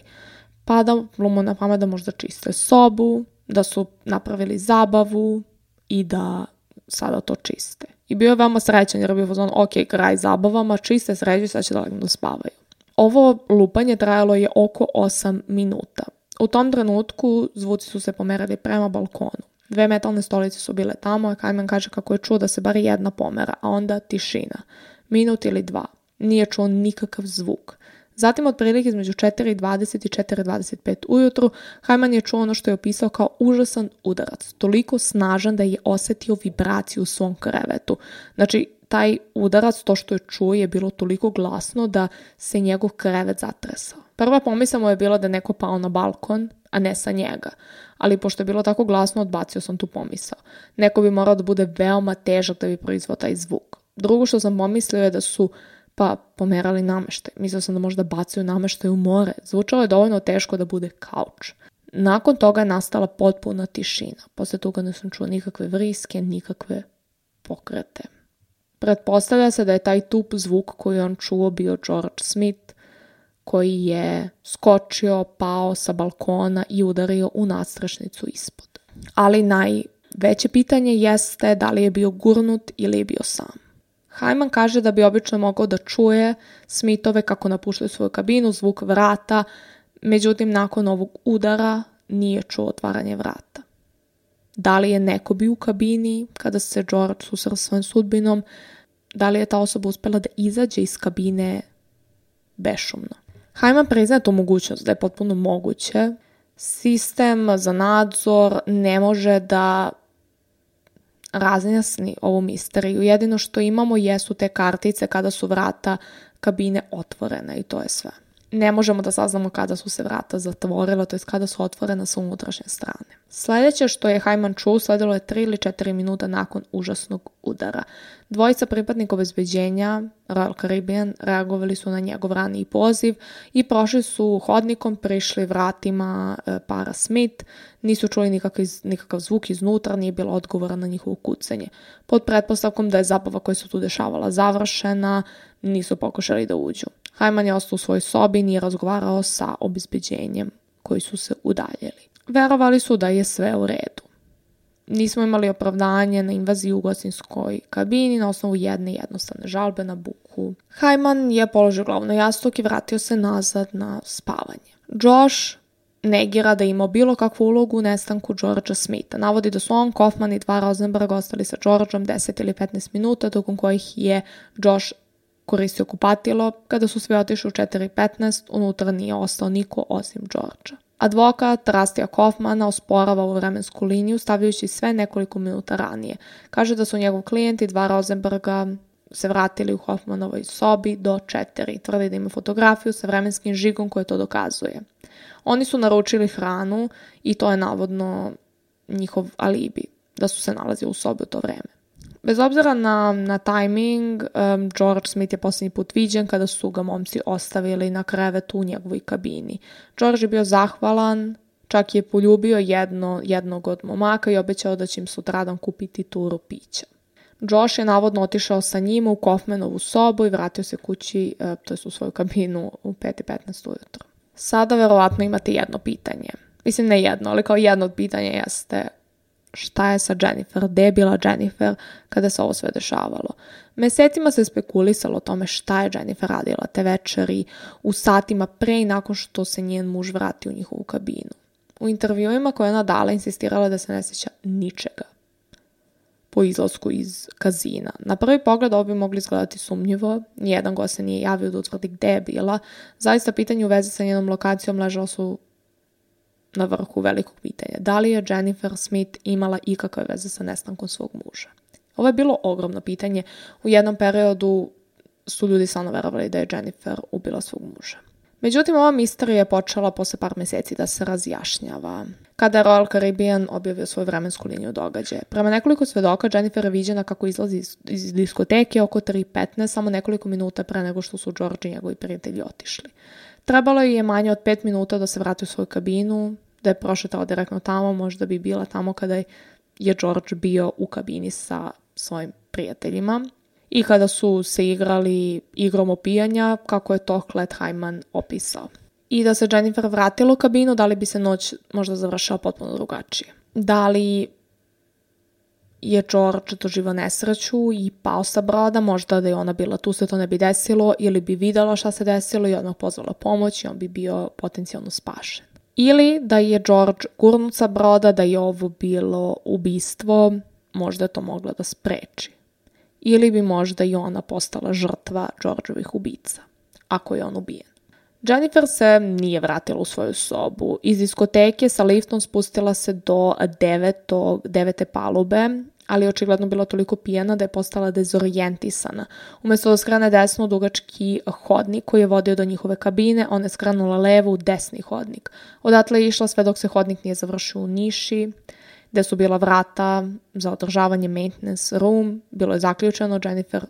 Pada mu na pamet da možda čiste sobu, da su napravili zabavu i da sada to čiste. I bio je veoma srećan jer bio je ok, kraj zabavama, čiste, sređuju, sad će da da spavaju. Ovo lupanje trajalo je oko 8 minuta. U tom trenutku zvuci su se pomerali prema balkonu. Dve metalne stolice su bile tamo, a Kajman kaže kako je čuo da se bar jedna pomera, a onda tišina. Minut ili dva. Nije čuo nikakav zvuk. Zatim, otprilike između 4.20 i 4.25 ujutru, Hajman je čuo ono što je opisao kao užasan udarac, toliko snažan da je osetio vibraciju u svom krevetu. Znači, taj udarac, to što je čuo, je bilo toliko glasno da se njegov krevet zatresao. Prva pomisla mu je bila da neko pao na balkon, a ne sa njega. Ali pošto je bilo tako glasno, odbacio sam tu pomisao. Neko bi morao da bude veoma težak da bi proizvao taj zvuk. Drugo što sam pomislio je da su pa pomerali nameštaj. Mislio sam da možda bacaju nameštaj u more. Zvučalo je dovoljno teško da bude kauč. Nakon toga je nastala potpuna tišina. Posle toga nisam čuo nikakve vriske, nikakve pokrete. Pretpostavlja se da je taj tup zvuk koji on čuo bio George Smith, koji je skočio, pao sa balkona i udario u nastrašnicu ispod. Ali najveće pitanje jeste da li je bio gurnut ili je bio sam. Hajman kaže da bi obično mogao da čuje Smithove kako napuštaju svoju kabinu, zvuk vrata, međutim nakon ovog udara nije čuo otvaranje vrata. Da li je neko bio u kabini kada se George susreo svojom sudbinom, da li je ta osoba uspela da izađe iz kabine bešumno. Hajman priznaje tu mogućnost da je potpuno moguće. Sistem za nadzor ne može da razjasni ovu misteriju. Jedino što imamo jesu te kartice kada su vrata kabine otvorene i to je sve ne možemo da saznamo kada su se vrata zatvorila, to je kada su otvorena sa unutrašnje strane. Sljedeće što je Hajman čuo sledilo je 3 ili 4 minuta nakon užasnog udara. Dvojica pripadnika obezbeđenja Royal Caribbean reagovali su na njegov raniji poziv i prošli su hodnikom, prišli vratima e, para Smith, nisu čuli nikakav, nikakav zvuk iznutra, nije bilo odgovora na njihovo kucanje. Pod pretpostavkom da je zabava koja se tu dešavala završena, nisu pokušali da uđu. Hajman je ostao u svojoj sobi i nije razgovarao sa obezbeđenjem koji su se udaljili. Verovali su da je sve u redu. Nismo imali opravdanje na invaziju u gostinskoj kabini na osnovu jedne jednostavne žalbe na buku. Hajman je položio glavu na jastuk i vratio se nazad na spavanje. Josh negira da ima bilo kakvu ulogu u nestanku Georgea Smitha. Navodi da su on, Kaufman i dva Rosenberg ostali sa Georgeom 10 ili 15 minuta, tokom kojih je Josh koristio kupatilo, kada su sve otišli u 4.15, unutra nije ostao niko osim Đorđa. Advokat Rastija Kaufmana osporava ovu vremensku liniju stavljajući sve nekoliko minuta ranije. Kaže da su njegov klijent i dva Rosenberga se vratili u Hoffmanovoj sobi do 4. Tvrdi da ima fotografiju sa vremenskim žigom koje to dokazuje. Oni su naručili hranu i to je navodno njihov alibi, da su se nalazili u sobi u to vreme. Bez obzira na, na timing, um, George Smith je posljednji put viđen kada su ga momci ostavili na krevetu u njegovoj kabini. George je bio zahvalan, čak je poljubio jedno, jednog od momaka i obećao da će im sutradan kupiti turu pića. Josh je navodno otišao sa njima u Kaufmanovu sobu i vratio se kući, to je u svoju kabinu u 5.15 ujutro. Sada verovatno imate jedno pitanje. Mislim ne jedno, ali kao jedno od pitanja jeste šta je sa Jennifer, gde je bila Jennifer kada se ovo sve dešavalo. Mesecima se spekulisalo o tome šta je Jennifer radila te večeri u satima pre i nakon što se njen muž vrati u njihovu kabinu. U intervjuima koje ona dala insistirala da se ne sjeća ničega po izlasku iz kazina. Na prvi pogled ovo bi mogli izgledati sumnjivo, nijedan gost se nije javio da utvrdi gde je bila. Zaista pitanje u vezi sa njenom lokacijom ležalo su na vrhu velikog pitanja. Da li je Jennifer Smith imala ikakve veze sa nestankom svog muža? Ovo je bilo ogromno pitanje. U jednom periodu su ljudi stvarno verovali da je Jennifer ubila svog muža. Međutim, ova misterija je počela posle par meseci da se razjašnjava. Kada je Royal Caribbean objavio svoju vremensku liniju događaja. Prema nekoliko svedoka, Jennifer je viđena kako izlazi iz, iz diskoteke oko 3.15, samo nekoliko minuta pre nego što su George i njegovi prijatelji otišli. Trebalo je manje od 5 minuta da se vrati u svoju kabinu, da je prošetala direktno tamo, možda bi bila tamo kada je George bio u kabini sa svojim prijateljima i kada su se igrali igrom opijanja, kako je to Clet Hyman opisao. I da se Jennifer vratila u kabinu, da li bi se noć možda završao potpuno drugačije. Da li je George doživao nesreću i pao sa broda, možda da je ona bila tu se to ne bi desilo ili bi videla šta se desilo i odmah pozvala pomoć i on bi bio potencijalno spašen. Ili da je George gurnut sa broda, da je ovo bilo ubistvo, možda je to mogla da spreči. Ili bi možda i ona postala žrtva Georgeovih ubica, ako je on ubijen. Jennifer se nije vratila u svoju sobu. Iz diskoteke sa liftom spustila se do devete palube, ali je očigledno bila toliko pijena da je postala dezorijentisana. Umesto da skrene desno u dugački hodnik koji je vodio do njihove kabine, ona je skrenula levo u desni hodnik. Odatle je išla sve dok se hodnik nije završio u niši, gde su bila vrata za održavanje maintenance room. Bilo je zaključeno, Jennifer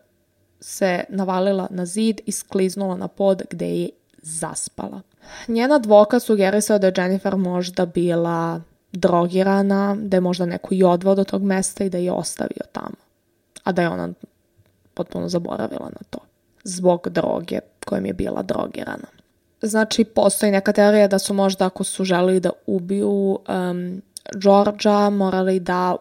se navalila na zid i skliznula na pod gde je zaspala. Njen advokat sugerisao da je Jennifer možda bila drogirana, da je možda neko i odvao do tog mesta i da je ostavio tamo. A da je ona potpuno zaboravila na to. Zbog droge kojom je bila drogirana. Znači, postoji neka teorija da su možda ako su želeli da ubiju um, Georgia, morali da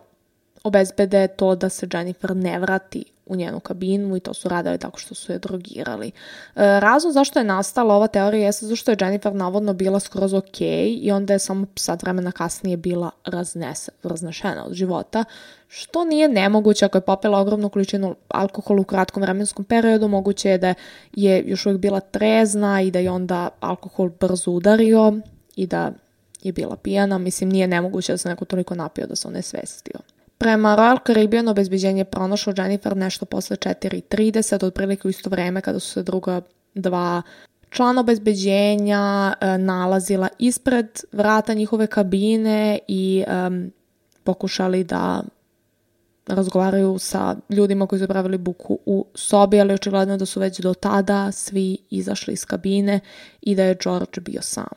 obezbede to da se Jennifer ne vrati u njenu kabinu i to su radili tako što su je drogirali. E, razlog zašto je nastala ova teorija jeste zašto je Jennifer navodno bila skroz ok i onda je samo sad vremena kasnije bila raznese, raznešena od života, što nije nemoguće ako je popela ogromnu količinu alkohola u kratkom vremenskom periodu, moguće je da je još uvijek bila trezna i da je onda alkohol brzo udario i da je bila pijana. Mislim, nije nemoguće da se neko toliko napio da se on ne svestio. Prema Royal Caribbean obezbeđenje pronašlo Jennifer nešto posle 4.30, otprilike u isto vreme kada su se druga dva člana obezbeđenja e, nalazila ispred vrata njihove kabine i um, pokušali da razgovaraju sa ljudima koji su pravili buku u sobi, ali očigledno da su već do tada svi izašli iz kabine i da je George bio sam.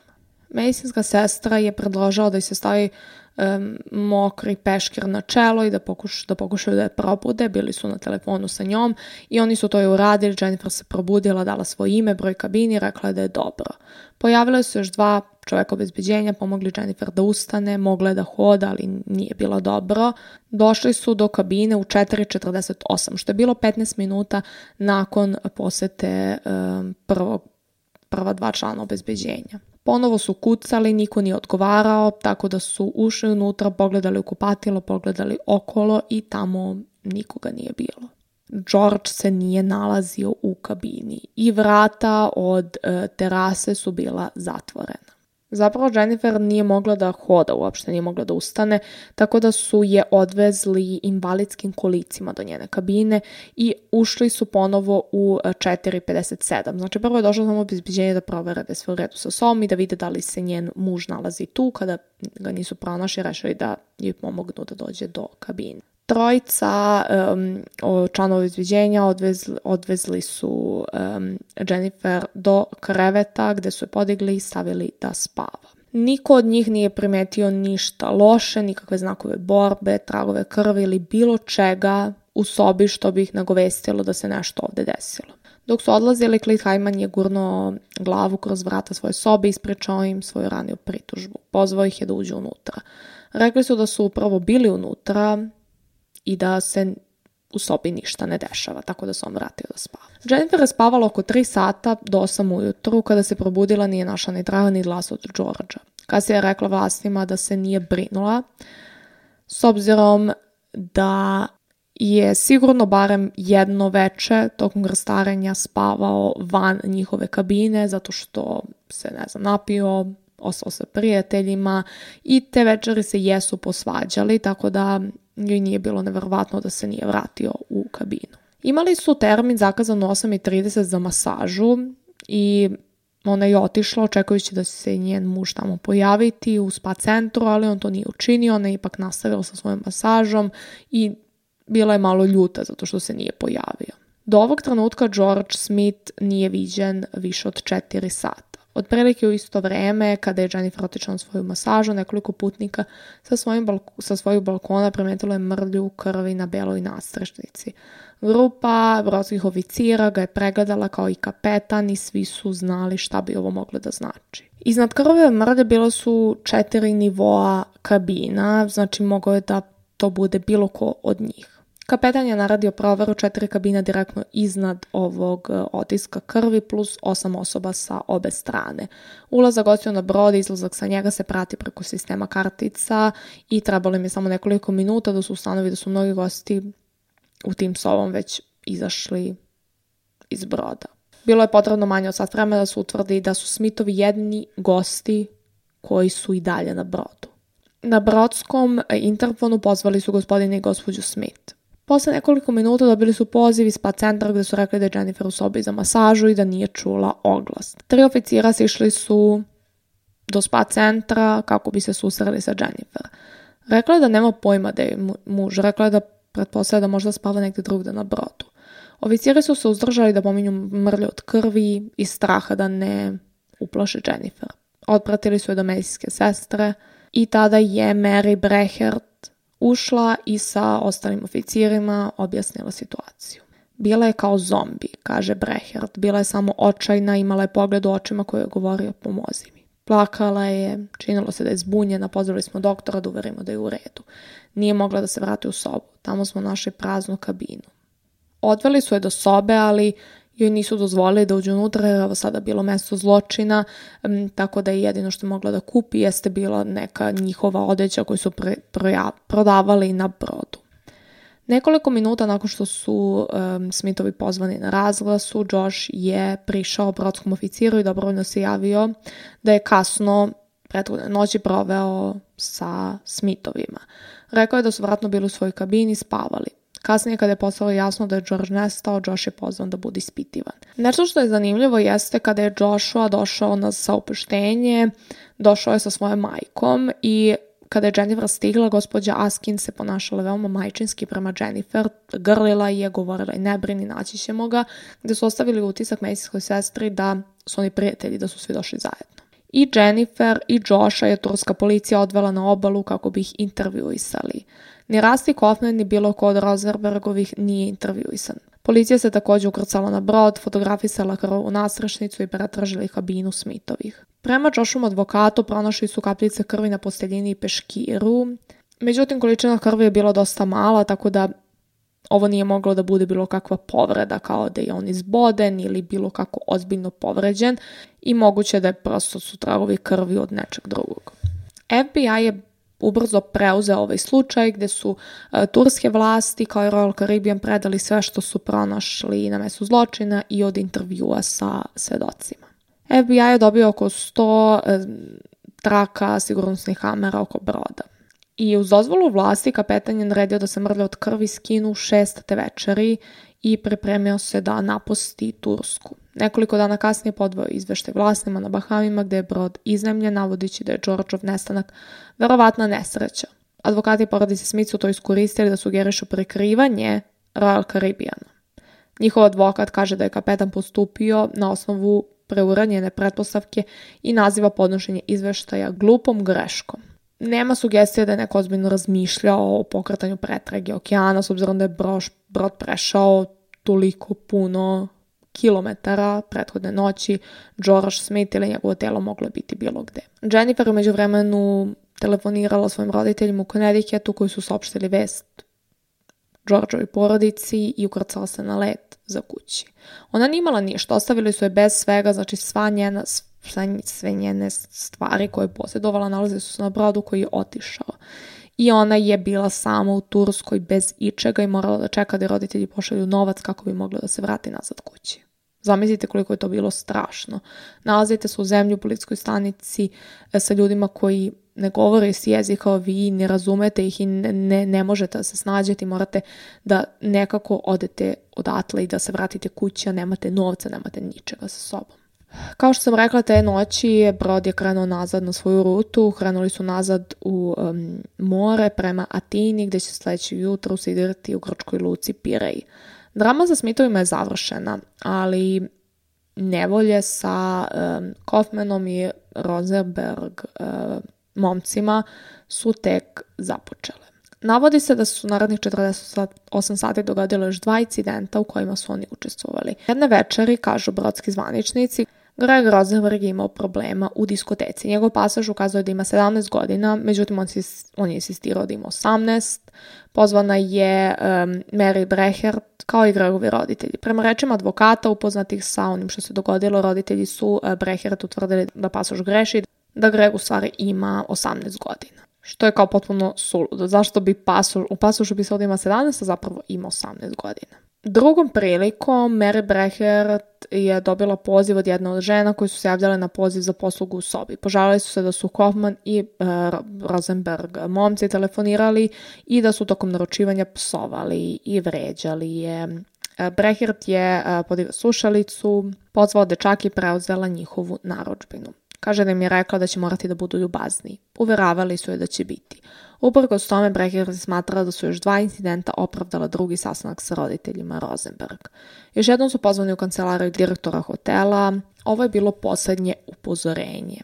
Medicinska sestra je predložila da se stavi um, mokri peškir na čelo i da, pokuš, da pokušaju da je probude. Bili su na telefonu sa njom i oni su to i uradili. Jennifer se probudila, dala svoje ime, broj kabini, rekla da je dobro. Pojavile su još dva čoveka obezbeđenja, pomogli Jennifer da ustane, mogla je da hoda, ali nije bilo dobro. Došli su do kabine u 4.48, što je bilo 15 minuta nakon posete um, prvog, prva dva člana obezbeđenja. Ponovo su kucali, niko nije odgovarao, tako da su ušli unutra, pogledali u kupatilo, pogledali okolo i tamo nikoga nije bilo. George se nije nalazio u kabini i vrata od e, terase su bila zatvorena. Zapravo Jennifer nije mogla da hoda uopšte, nije mogla da ustane, tako da su je odvezli invalidskim kolicima do njene kabine i ušli su ponovo u 4.57. Znači prvo je došlo samo obezbeđenje da provere da je sve u redu sa sobom i da vide da li se njen muž nalazi tu. Kada ga nisu pronašli, rešili da joj pomognu da dođe do kabine. Trojica um, članova izviđenja odvezli, odvezli su um, Jennifer do kreveta gde su je podigli i stavili da spava. Niko od njih nije primetio ništa loše, nikakve znakove borbe, tragove krvi ili bilo čega u sobi što bi ih nagovestilo da se nešto ovde desilo. Dok su odlazili, Klit Hajman je gurno glavu kroz vrata svoje sobe i ispričao im svoju raniju pritužbu. Pozvao ih je da uđu unutra. Rekli su da su upravo bili unutra, i da se u sobi ništa ne dešava, tako da se on vratio da spava. Jennifer je spavala oko 3 sata do 8 ujutru, kada se probudila nije našla ni traga ni glas od Georgia. Kasije je rekla vlastima da se nije brinula, s obzirom da je sigurno barem jedno veče tokom grstarenja spavao van njihove kabine zato što se, ne znam, napio, ostao sa prijateljima i te večeri se jesu posvađali, tako da joj nije bilo neverovatno da se nije vratio u kabinu. Imali su termin zakazan u 8.30 za masažu i ona je otišla očekujući da se njen muž tamo pojaviti u spa centru, ali on to nije učinio, ona je ipak nastavila sa svojom masažom i bila je malo ljuta zato što se nije pojavio. Do ovog trenutka George Smith nije viđen više od 4 sata. Otprilike u isto vreme, kada je Jennifer otišla na svoju masažu, nekoliko putnika sa, svojim balko, sa svojeg balkona primetilo je mrlju krvi na beloj nastrešnici. Grupa brodskih oficira ga je pregledala kao i kapetan i svi su znali šta bi ovo moglo da znači. Iznad krve mrlje bilo su četiri nivoa kabina, znači mogao je da to bude bilo ko od njih. Kapetan je naradio proveru četiri kabina direktno iznad ovog e, otiska krvi plus osam osoba sa obe strane. Ulazak gostiju na brod i izlazak sa njega se prati preko sistema kartica i trebalo im je samo nekoliko minuta da su ustanovi da su mnogi gosti u tim sobom već izašli iz broda. Bilo je potrebno manje od sat vremena da se utvrdi da su Smithovi jedni gosti koji su i dalje na brodu. Na brodskom interfonu pozvali su gospodine i gospođu Smith. Posle nekoliko minuta dobili su poziv iz spa centra gde su rekli da je Jennifer u sobi za masažu i da nije čula oglas. Tri oficira sišli su do spa centra kako bi se susreli sa Jennifer. Rekla je da nema pojma da je muž, rekla je da pretpostavlja da možda spava negde drugde na brodu. Oficiri su se uzdržali da pominju mrlje od krvi i straha da ne uplaše Jennifer. Otpratili su je do medijske sestre i tada je Mary Brehert ušla i sa ostalim oficirima objasnila situaciju. Bila je kao zombi, kaže Brehert. Bila je samo očajna, imala je pogled u očima koje je govorio pomozi mi. Plakala je, činilo se da je zbunjena, pozvali smo doktora da uverimo da je u redu. Nije mogla da se vrati u sobu. Tamo smo našli praznu kabinu. Odveli su je do sobe, ali joj nisu dozvolili da uđe unutra jer ovo sada bilo mesto zločina, tako da je jedino što je mogla da kupi jeste bila neka njihova odeća koju su pre, proja, prodavali na brodu. Nekoliko minuta nakon što su um, Smithovi pozvani na razglasu, Josh je prišao brodskom oficiru i dobrovoljno se javio da je kasno prethodne noći proveo sa Smithovima. Rekao je da su vratno bili u svojoj kabini spavali. Kasnije kada je postalo jasno da je George nestao, Josh je pozvan da bude ispitivan. Nešto što je zanimljivo jeste kada je Joshua došao na saopuštenje, došao je sa svojom majkom i kada je Jennifer stigla, gospođa Askin se ponašala veoma majčinski prema Jennifer, grlila je, govorila i ne brini, naći ćemo ga, gde su ostavili utisak medicinskoj sestri da su oni prijatelji, da su svi došli zajedno. I Jennifer i Josha je turska policija odvela na obalu kako bi ih intervjuisali. Ni Rasti Kaufman ni bilo ko od Rosenbergovih nije intervjuisan. Policija se takođe ukrcala na brod, fotografisala krv u nastrašnicu i pretražili kabinu Smithovih. Prema Joshom advokatu pronašli su kapljice krvi na posteljini i peškiru, međutim količina krvi je bila dosta mala, tako da ovo nije moglo da bude bilo kakva povreda kao da je on izboden ili bilo kako ozbiljno povređen i moguće da je prosto su tragovi krvi od nečeg drugog. FBI je ubrzo preuzeo ovaj slučaj gde su uh, turske vlasti kao i Royal Caribbean predali sve što su pronašli na mesu zločina i od intervjua sa svedocima. FBI je dobio oko 100 uh, e, traka sigurnosnih kamera oko broda. I uz dozvolu vlasti kapetan je naredio da se mrlje od krvi skinu šest te večeri i pripremio se da napusti Tursku. Nekoliko dana kasnije podvao izveštaj vlasnima na Bahamima gde je brod iznemljen navodići da je Đorđov nestanak verovatna nesreća. Advokati porodice Smith su to iskoristili da sugerišu prekrivanje Royal Caribbeana. Njihov advokat kaže da je kapetan postupio na osnovu preuranjene pretpostavke i naziva podnošenje izveštaja glupom greškom. Nema sugestije da je neko ozbiljno razmišljao o pokretanju pretrage okeana, s obzirom da je broš, brod prešao toliko puno kilometara prethodne noći, George Smith ili njegovo telo moglo biti bilo gde. Jennifer umeđu vremenu telefonirala svojim roditeljima u Connecticutu koji su saopštili vest Georgeovi porodici i ukrcala se na let za kući. Ona nije imala ništa, ostavili su je bez svega, znači sva njena, sve njene stvari koje je posjedovala nalaze su na brodu koji je otišao. I ona je bila sama u Turskoj bez ičega i morala da čeka da roditelji pošalju novac kako bi mogla da se vrati nazad kući. Zamislite koliko je to bilo strašno. Nalazite se u zemlji u policijskoj stanici e, sa ljudima koji ne govore s jezika, vi ne razumete ih i ne, ne, ne možete da se snađete, morate da nekako odete odatle i da se vratite kući, a nemate novca, nemate ničega sa sobom. Kao što sam rekla, te noći brod je krenuo nazad na svoju rutu, krenuli su nazad u um, more prema Atini, gde će sledeći jutro usidirati u grčkoj luci Pirej. Drama sa Smithovima je završena, ali nevolje sa um, Kaufmanom i Rosenberg um, momcima su tek započele. Navodi se da su narednih 48 sati dogodilo još dva incidenta u kojima su oni učestvovali. Jedne večeri, kažu brodski zvaničnici, Greg Rosenberg je imao problema u diskoteci. Njegov pasaž ukazuje da ima 17 godina, međutim on, si, on je insistirao da ima 18. Pozvana je um, Mary Brehert kao i Gregovi roditelji. Prema rečima advokata upoznatih sa onim što se dogodilo, roditelji su uh, Brehert utvrdili da pasaž greši, da Greg u stvari ima 18 godina. Što je kao potpuno suludo. Zašto bi pasoš, u pasošu bi se ovdje ima 17, a zapravo ima 18 godina. Drugom prilikom Mary Brecher je dobila poziv od jedne od žena koji su se javljale na poziv za poslugu u sobi. Požalili su se da su Kaufman i uh, Rosenberg momci telefonirali i da su tokom naručivanja psovali i vređali je. E, Brehert je uh, podigla slušalicu, pozvao dečak i preuzela njihovu naročbinu. Kaže da im je rekla da će morati da budu ljubazni. Uveravali su je da će biti. Uprkos tome, Brecher smatrala da su još dva incidenta opravdala drugi sastanak sa roditeljima Rosenberg. Još jednom su pozvani u kancelariju direktora hotela. Ovo je bilo poslednje upozorenje.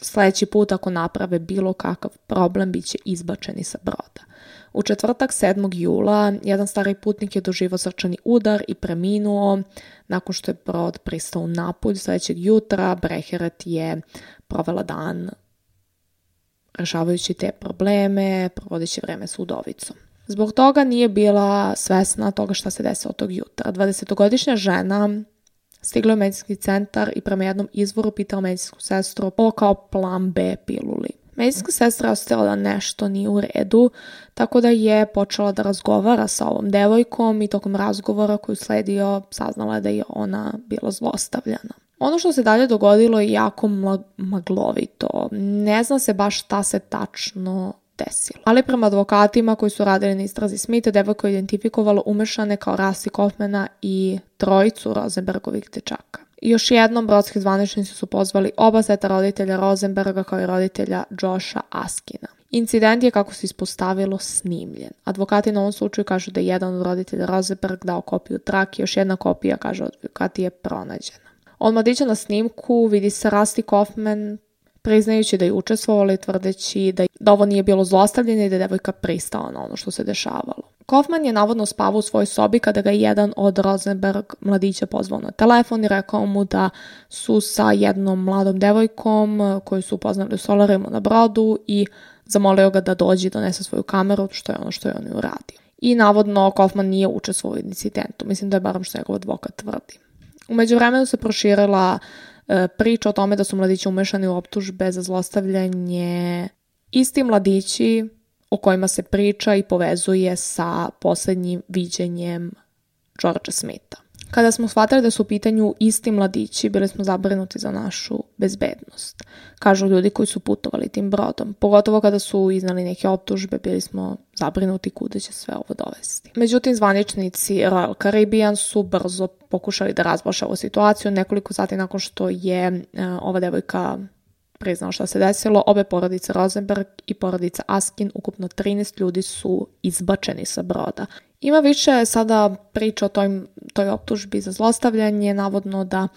Sledeći put ako naprave bilo kakav problem, bit će izbačeni sa broda. U četvrtak 7. jula jedan stari putnik je doživao srčani udar i preminuo. Nakon što je brod pristao u napulj sledećeg jutra, Breheret je provela dan rešavajući te probleme, provodeći vreme s udovicom. Zbog toga nije bila svesna toga šta se desilo tog jutra. 20-godišnja žena stigla u medicinski centar i prema jednom izvoru pitala medicinsku sestru o kao plan B piluli. Medicinska sestra je ostala da nešto nije u redu, tako da je počela da razgovara sa ovom devojkom i tokom razgovora koju sledio saznala je da je ona bila zlostavljana. Ono što se dalje dogodilo je jako maglovito. Ne zna se baš šta se tačno desilo. Ali prema advokatima koji su radili na istrazi Smitha, devojko je identifikovalo umešane kao Rasti Kaufmana i trojicu Rosenbergovih dečaka. Još jednom brodski zvaničnici su pozvali oba seta roditelja Rosenberga kao i roditelja Josha Askina. Incident je, kako se ispostavilo, snimljen. Advokati na ovom slučaju kažu da je jedan od roditelja Rosenberg dao kopiju trake, još jedna kopija, kaže advokati, je pronađena. Od mladića na snimku vidi se Rusty Kaufman priznajući da je učestvovala i tvrdeći da, da ovo nije bilo zlostavljanje i da je devojka pristala na ono što se dešavalo. Kaufman je navodno spavao u svojoj sobi kada ga je jedan od Rosenberg mladića pozvao na telefon i rekao mu da su sa jednom mladom devojkom koju su upoznali u solarimu na brodu i zamolio ga da dođe i donese svoju kameru, što je ono što je on i uradio. I navodno Kaufman nije učestvovao u incidentu, mislim da je barom što njegov advokat tvrdi. Umeđu vremenu se proširila e, priča o tome da su mladići umešani u optužbe za zlostavljanje. Isti mladići o kojima se priča i povezuje sa poslednjim viđenjem Georgea Smitha. Kada smo shvatili da su u pitanju isti mladići, bili smo zabrinuti za našu bezbednost. Kažu ljudi koji su putovali tim brodom. Pogotovo kada su iznali neke optužbe, bili smo zabrinuti kuda će sve ovo dovesti. Međutim, zvaničnici Royal Caribbean su brzo pokušali da razbaše ovu situaciju. Nekoliko sati nakon što je uh, ova devojka priznao šta se desilo, obe porodice Rosenberg i porodica Askin, ukupno 13 ljudi su izbačeni sa broda. Ima više sada priča o toj, toj optužbi za zlostavljanje, navodno da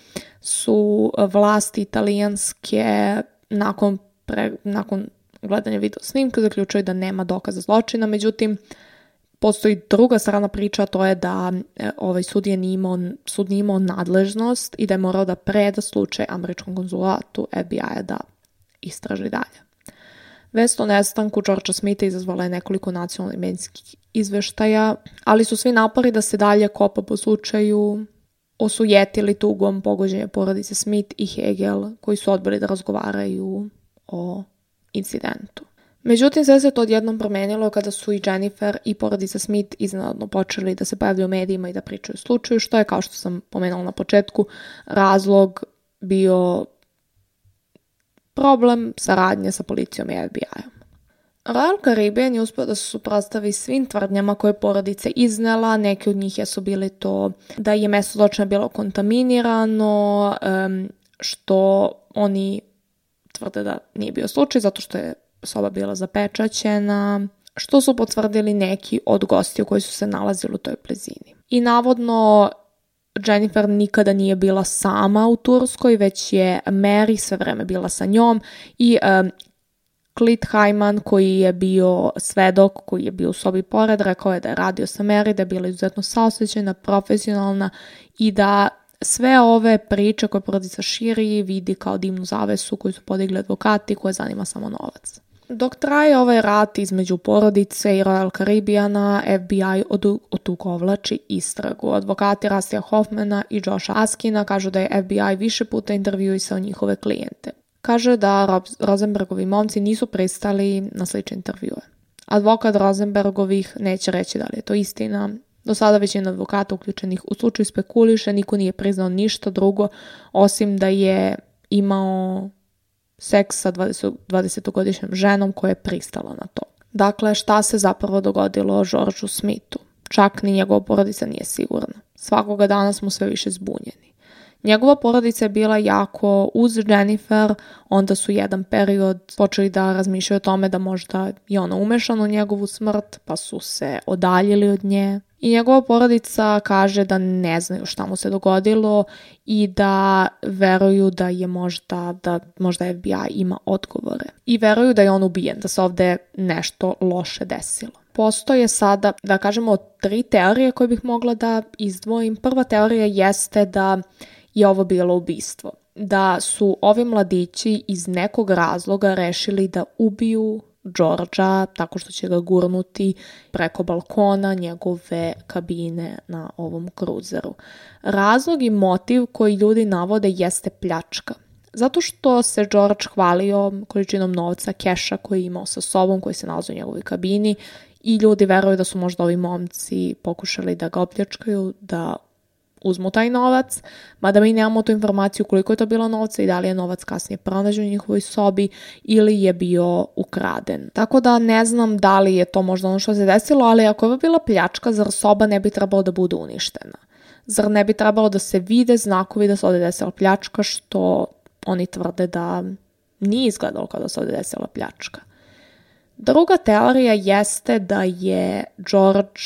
su vlasti italijanske nakon, pre, nakon gledanja video snimka zaključuju da nema dokaza zločina, međutim, postoji druga strana priča, to je da e, ovaj sud je nije imao, sud nije imao nadležnost i da je morao da preda slučaj američkom konzulatu FBI-a da istraži dalje. Vest o nestanku Georgea Smitha izazvala je nekoliko nacionalnih medicinskih izveštaja, ali su svi napori da se dalje kopa po slučaju osujetili tugom pogođenja porodice Smith i Hegel, koji su odbili da razgovaraju o incidentu. Međutim, sve se to odjednom promenilo kada su i Jennifer i porodica Smith iznenadno počeli da se pojavljaju u medijima i da pričaju o slučaju, što je, kao što sam pomenula na početku, razlog bio problem saradnje sa policijom i FBI-om. Royal Caribbean je uspio da se suprostavi svim tvrdnjama koje porodice iznela, neke od njih jesu bili to da je mesto zločina bilo kontaminirano, što oni tvrde da nije bio slučaj zato što je soba bila zapečaćena, što su potvrdili neki od gostiju koji su se nalazili u toj blizini. I navodno Jennifer nikada nije bila sama u Turskoj, već je Mary sve vreme bila sa njom i um, Klit Hyman koji je bio svedok, koji je bio u sobi pored, rekao je da je radio sa Mary, da je bila izuzetno saosećena, profesionalna i da sve ove priče koje porodica širi vidi kao dimnu zavesu koju su podigli advokati koje zanima samo novac. Dok traje ovaj rat između porodice i Royal Caribbeana, FBI otugovlači istragu. Advokati Rastija Hoffmana i Josha Askina kažu da je FBI više puta intervjuisao njihove klijente. Kaže da Rosenbergovi momci nisu pristali na slične intervjue. Advokat Rosenbergovih neće reći da li je to istina Do sada većina advokata uključenih u slučaju spekuliše, niko nije priznao ništa drugo, osim da je imao seks sa 20, 20-godišnjom ženom koja je pristala na to. Dakle, šta se zapravo dogodilo Georgeu Smithu? Čak ni njegova porodica nije sigurna. Svakoga dana smo sve više zbunjeni. Njegova porodica je bila jako uz Jennifer, onda su jedan period počeli da razmišljaju o tome da možda je ona umešana u njegovu smrt, pa su se odaljili od nje. I njegova porodica kaže da ne znaju šta mu se dogodilo i da veruju da je možda, da možda FBI ima odgovore. I veruju da je on ubijen, da se ovde nešto loše desilo. Postoje sada, da kažemo, tri teorije koje bih mogla da izdvojim. Prva teorija jeste da je ovo bilo ubistvo. Da su ovi mladići iz nekog razloga rešili da ubiju Đorđa tako što će ga gurnuti preko balkona njegove kabine na ovom kruzeru. Razlog i motiv koji ljudi navode jeste pljačka. Zato što se George hvalio količinom novca, keša koji je imao sa sobom, koji se nalazi u njegovoj kabini i ljudi veruju da su možda ovi momci pokušali da ga opljačkaju, da uzmu taj novac, mada mi nemamo tu informaciju koliko je to bilo novca i da li je novac kasnije pronađen u njihovoj sobi ili je bio ukraden. Tako da ne znam da li je to možda ono što se desilo, ali ako je bila pljačka, zar soba ne bi trebalo da bude uništena? Zar ne bi trebalo da se vide znakovi da se ovde desila pljačka, što oni tvrde da nije izgledalo kao da se ovde desila pljačka? Druga teorija jeste da je George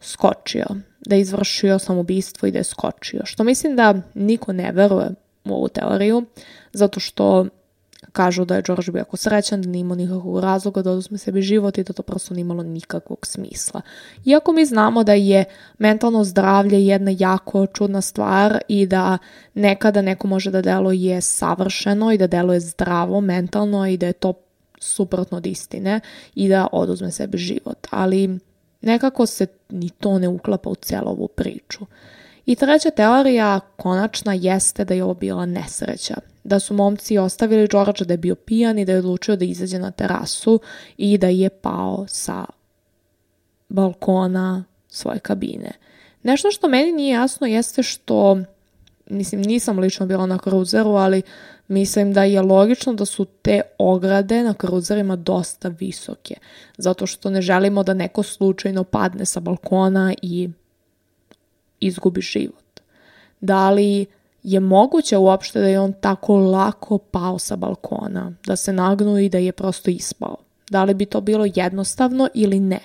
skočio da je izvršio samoubistvo i da je skočio. Što mislim da niko ne veruje u ovu teoriju, zato što kažu da je George bio jako srećan, da nije imao nikakvog razloga da oduzme sebi život i da to prosto nije imalo nikakvog smisla. Iako mi znamo da je mentalno zdravlje jedna jako čudna stvar i da nekada neko može da deluje savršeno i da deluje zdravo mentalno i da je to suprotno od istine i da oduzme sebi život. Ali Nekako se ni to ne uklapa u celu ovu priču. I treća teorija, konačna, jeste da je ovo bila nesreća. Da su momci ostavili Đorđa da je bio pijan i da je odlučio da izađe na terasu i da je pao sa balkona svoje kabine. Nešto što meni nije jasno jeste što, mislim, nisam lično bila na kruzeru, ali Mislim da je logično da su te ograde na kruzerima dosta visoke, zato što ne želimo da neko slučajno padne sa balkona i izgubi život. Da li je moguće uopšte da je on tako lako pao sa balkona, da se nagnu i da je prosto ispao? Da li bi to bilo jednostavno ili ne?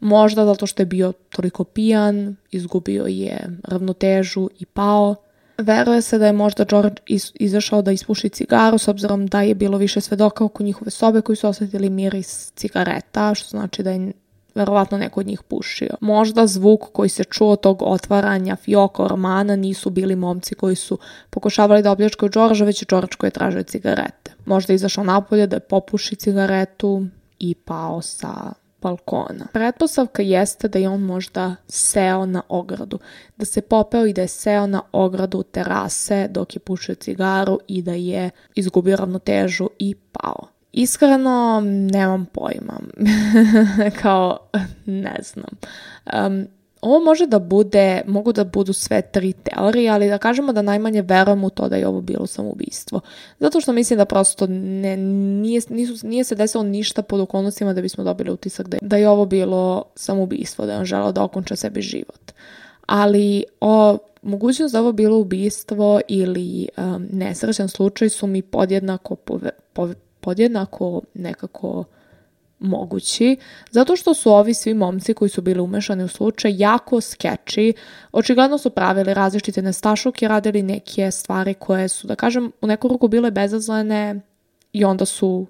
Možda zato što je bio toliko pijan, izgubio je ravnotežu i pao, Veruje se da je možda George iz, izašao da ispuši cigaru s obzirom da je bilo više svedoka oko njihove sobe koji su osetili miris cigareta, što znači da je verovatno neko od njih pušio. Možda zvuk koji se čuo tog otvaranja fioka ormana nisu bili momci koji su pokušavali da opljačkaju Đorđa, već je George koji je tražio cigarete. Možda je izašao napolje da je popuši cigaretu i pao sa balkona. Pretpostavka jeste da je on možda seo na ogradu, da se popeo i da je seo na ogradu terase dok je pušio cigaru i da je izgubio ravnotežu i pao. Iskreno, nemam pojma. Kao, ne znam. Um, Ovo može da bude, mogu da budu sve tri teorije, ali da kažemo da najmanje verujem u to da je ovo bilo samoubistvo. Zato što mislim da prosto ne, nije, nisu, nije se desilo ništa pod okolnostima da bismo dobili utisak da je, da je ovo bilo samoubistvo, da je on želao da okonča sebi život. Ali o, mogućnost da ovo bilo ubistvo ili um, nesrećan slučaj su mi podjednako, pove, pove, podjednako nekako mogući, zato što su ovi svi momci koji su bili umešani u slučaj jako skeči, očigledno su pravili različite nestašuke, radili neke stvari koje su, da kažem, u neku ruku bile bezazlene i onda su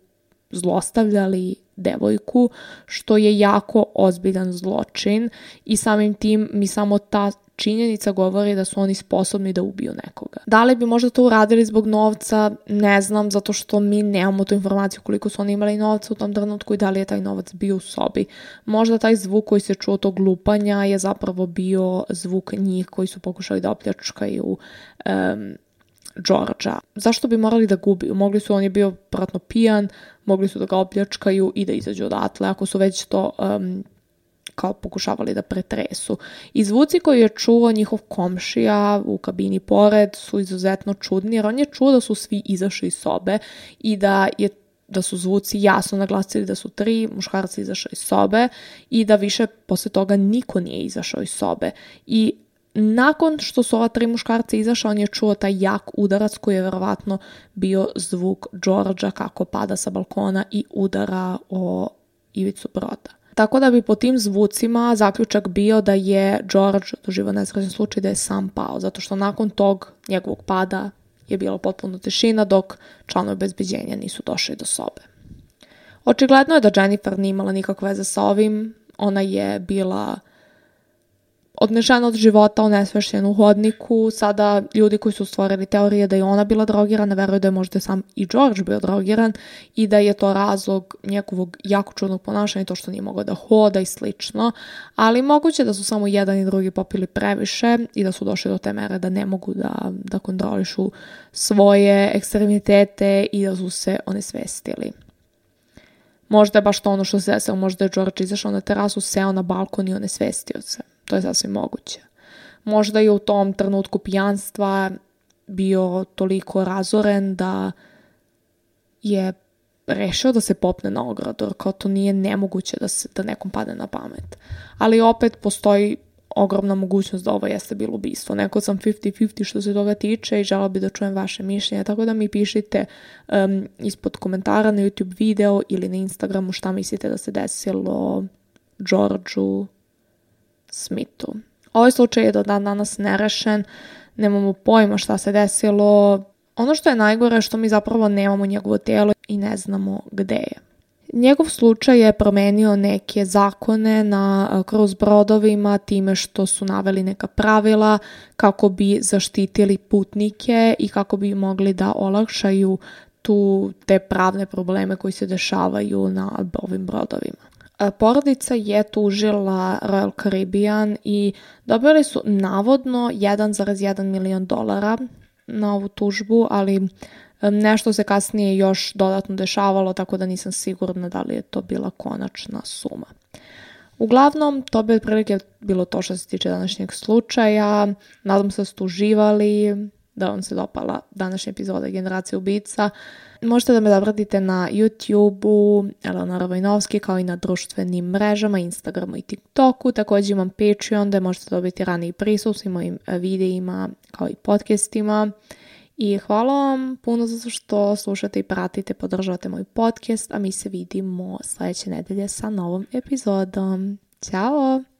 zlostavljali devojku, što je jako ozbiljan zločin i samim tim mi samo ta činjenica govori da su oni sposobni da ubiju nekoga. Da li bi možda to uradili zbog novca, ne znam, zato što mi nemamo tu informaciju koliko su oni imali novca u tom trenutku i da li je taj novac bio u sobi. Možda taj zvuk koji se čuo tog lupanja je zapravo bio zvuk njih koji su pokušali da opljačkaju um, Đorđa. Zašto bi morali da gubiju? Mogli su, on je bio pratno pijan, mogli su da ga opljačkaju i da izađu odatle. Ako su već to um, kao pokušavali da pretresu. I zvuci koji je čuo njihov komšija u kabini pored su izuzetno čudni, jer on je čuo da su svi izašli iz sobe i da je da su zvuci jasno naglasili da su tri muškarci izašli iz sobe i da više posle toga niko nije izašao iz sobe. I nakon što su ova tri muškarca izašao, on je čuo taj jak udarac koji je verovatno bio zvuk Đorđa kako pada sa balkona i udara o ivicu broda. Tako da bi po tim zvucima zaključak bio da je George doživao nesrećan slučaj da je sam pao, zato što nakon tog njegovog pada je bilo potpuno tišina dok članovi bezbeđenja nisu došli do sobe. Očigledno je da Jennifer nije imala nikakve veze sa ovim, ona je bila odnešena od života, onesvešćena u hodniku. Sada ljudi koji su stvorili teorije da je ona bila drogirana, veruju da je možda sam i George bio drogiran i da je to razlog njegovog jako čudnog ponašanja to što nije mogao da hoda i slično. Ali moguće da su samo jedan i drugi popili previše i da su došli do te mere da ne mogu da, da kontrolišu svoje ekstremitete i da su se onesvestili. Možda je baš to ono što se desilo, možda je George izašao na terasu, seo na balkon i onesvestio se. To je sasvim moguće. Možda je u tom trenutku pijanstva bio toliko razoren da je rešio da se popne na ogradu, kao to nije nemoguće da, se, da nekom padne na pamet. Ali opet postoji ogromna mogućnost da ovo jeste bilo ubistvo. Neko sam 50-50 što se toga tiče i žela bi da čujem vaše mišljenje, tako da mi pišite um, ispod komentara na YouTube video ili na Instagramu šta mislite da se desilo Đorđu Smithu. Ovaj slučaj je do dan danas nerešen, nemamo pojma šta se desilo. Ono što je najgore je što mi zapravo nemamo njegovo tijelo i ne znamo gde je. Njegov slučaj je promenio neke zakone na kroz brodovima time što su naveli neka pravila kako bi zaštitili putnike i kako bi mogli da olakšaju tu te pravne probleme koji se dešavaju na ovim brodovima. Porodica je tužila Royal Caribbean i dobili su navodno 1,1 milion dolara na ovu tužbu, ali nešto se kasnije još dodatno dešavalo, tako da nisam sigurna da li je to bila konačna suma. Uglavnom, to bi otprilike bilo to što se tiče današnjeg slučaja. Nadam se da ste uživali, da vam se dopala današnja epizoda Generacija ubica. Možete da me zapratite na YouTube-u, Eleonora Vojnovski, kao i na društvenim mrežama, Instagramu i TikToku. Također imam Patreon gde možete dobiti raniji prisus i mojim e, videima kao i podcastima. I hvala vam puno za što slušate i pratite, podržavate moj podcast, a mi se vidimo sledeće nedelje sa novom epizodom. Ćao!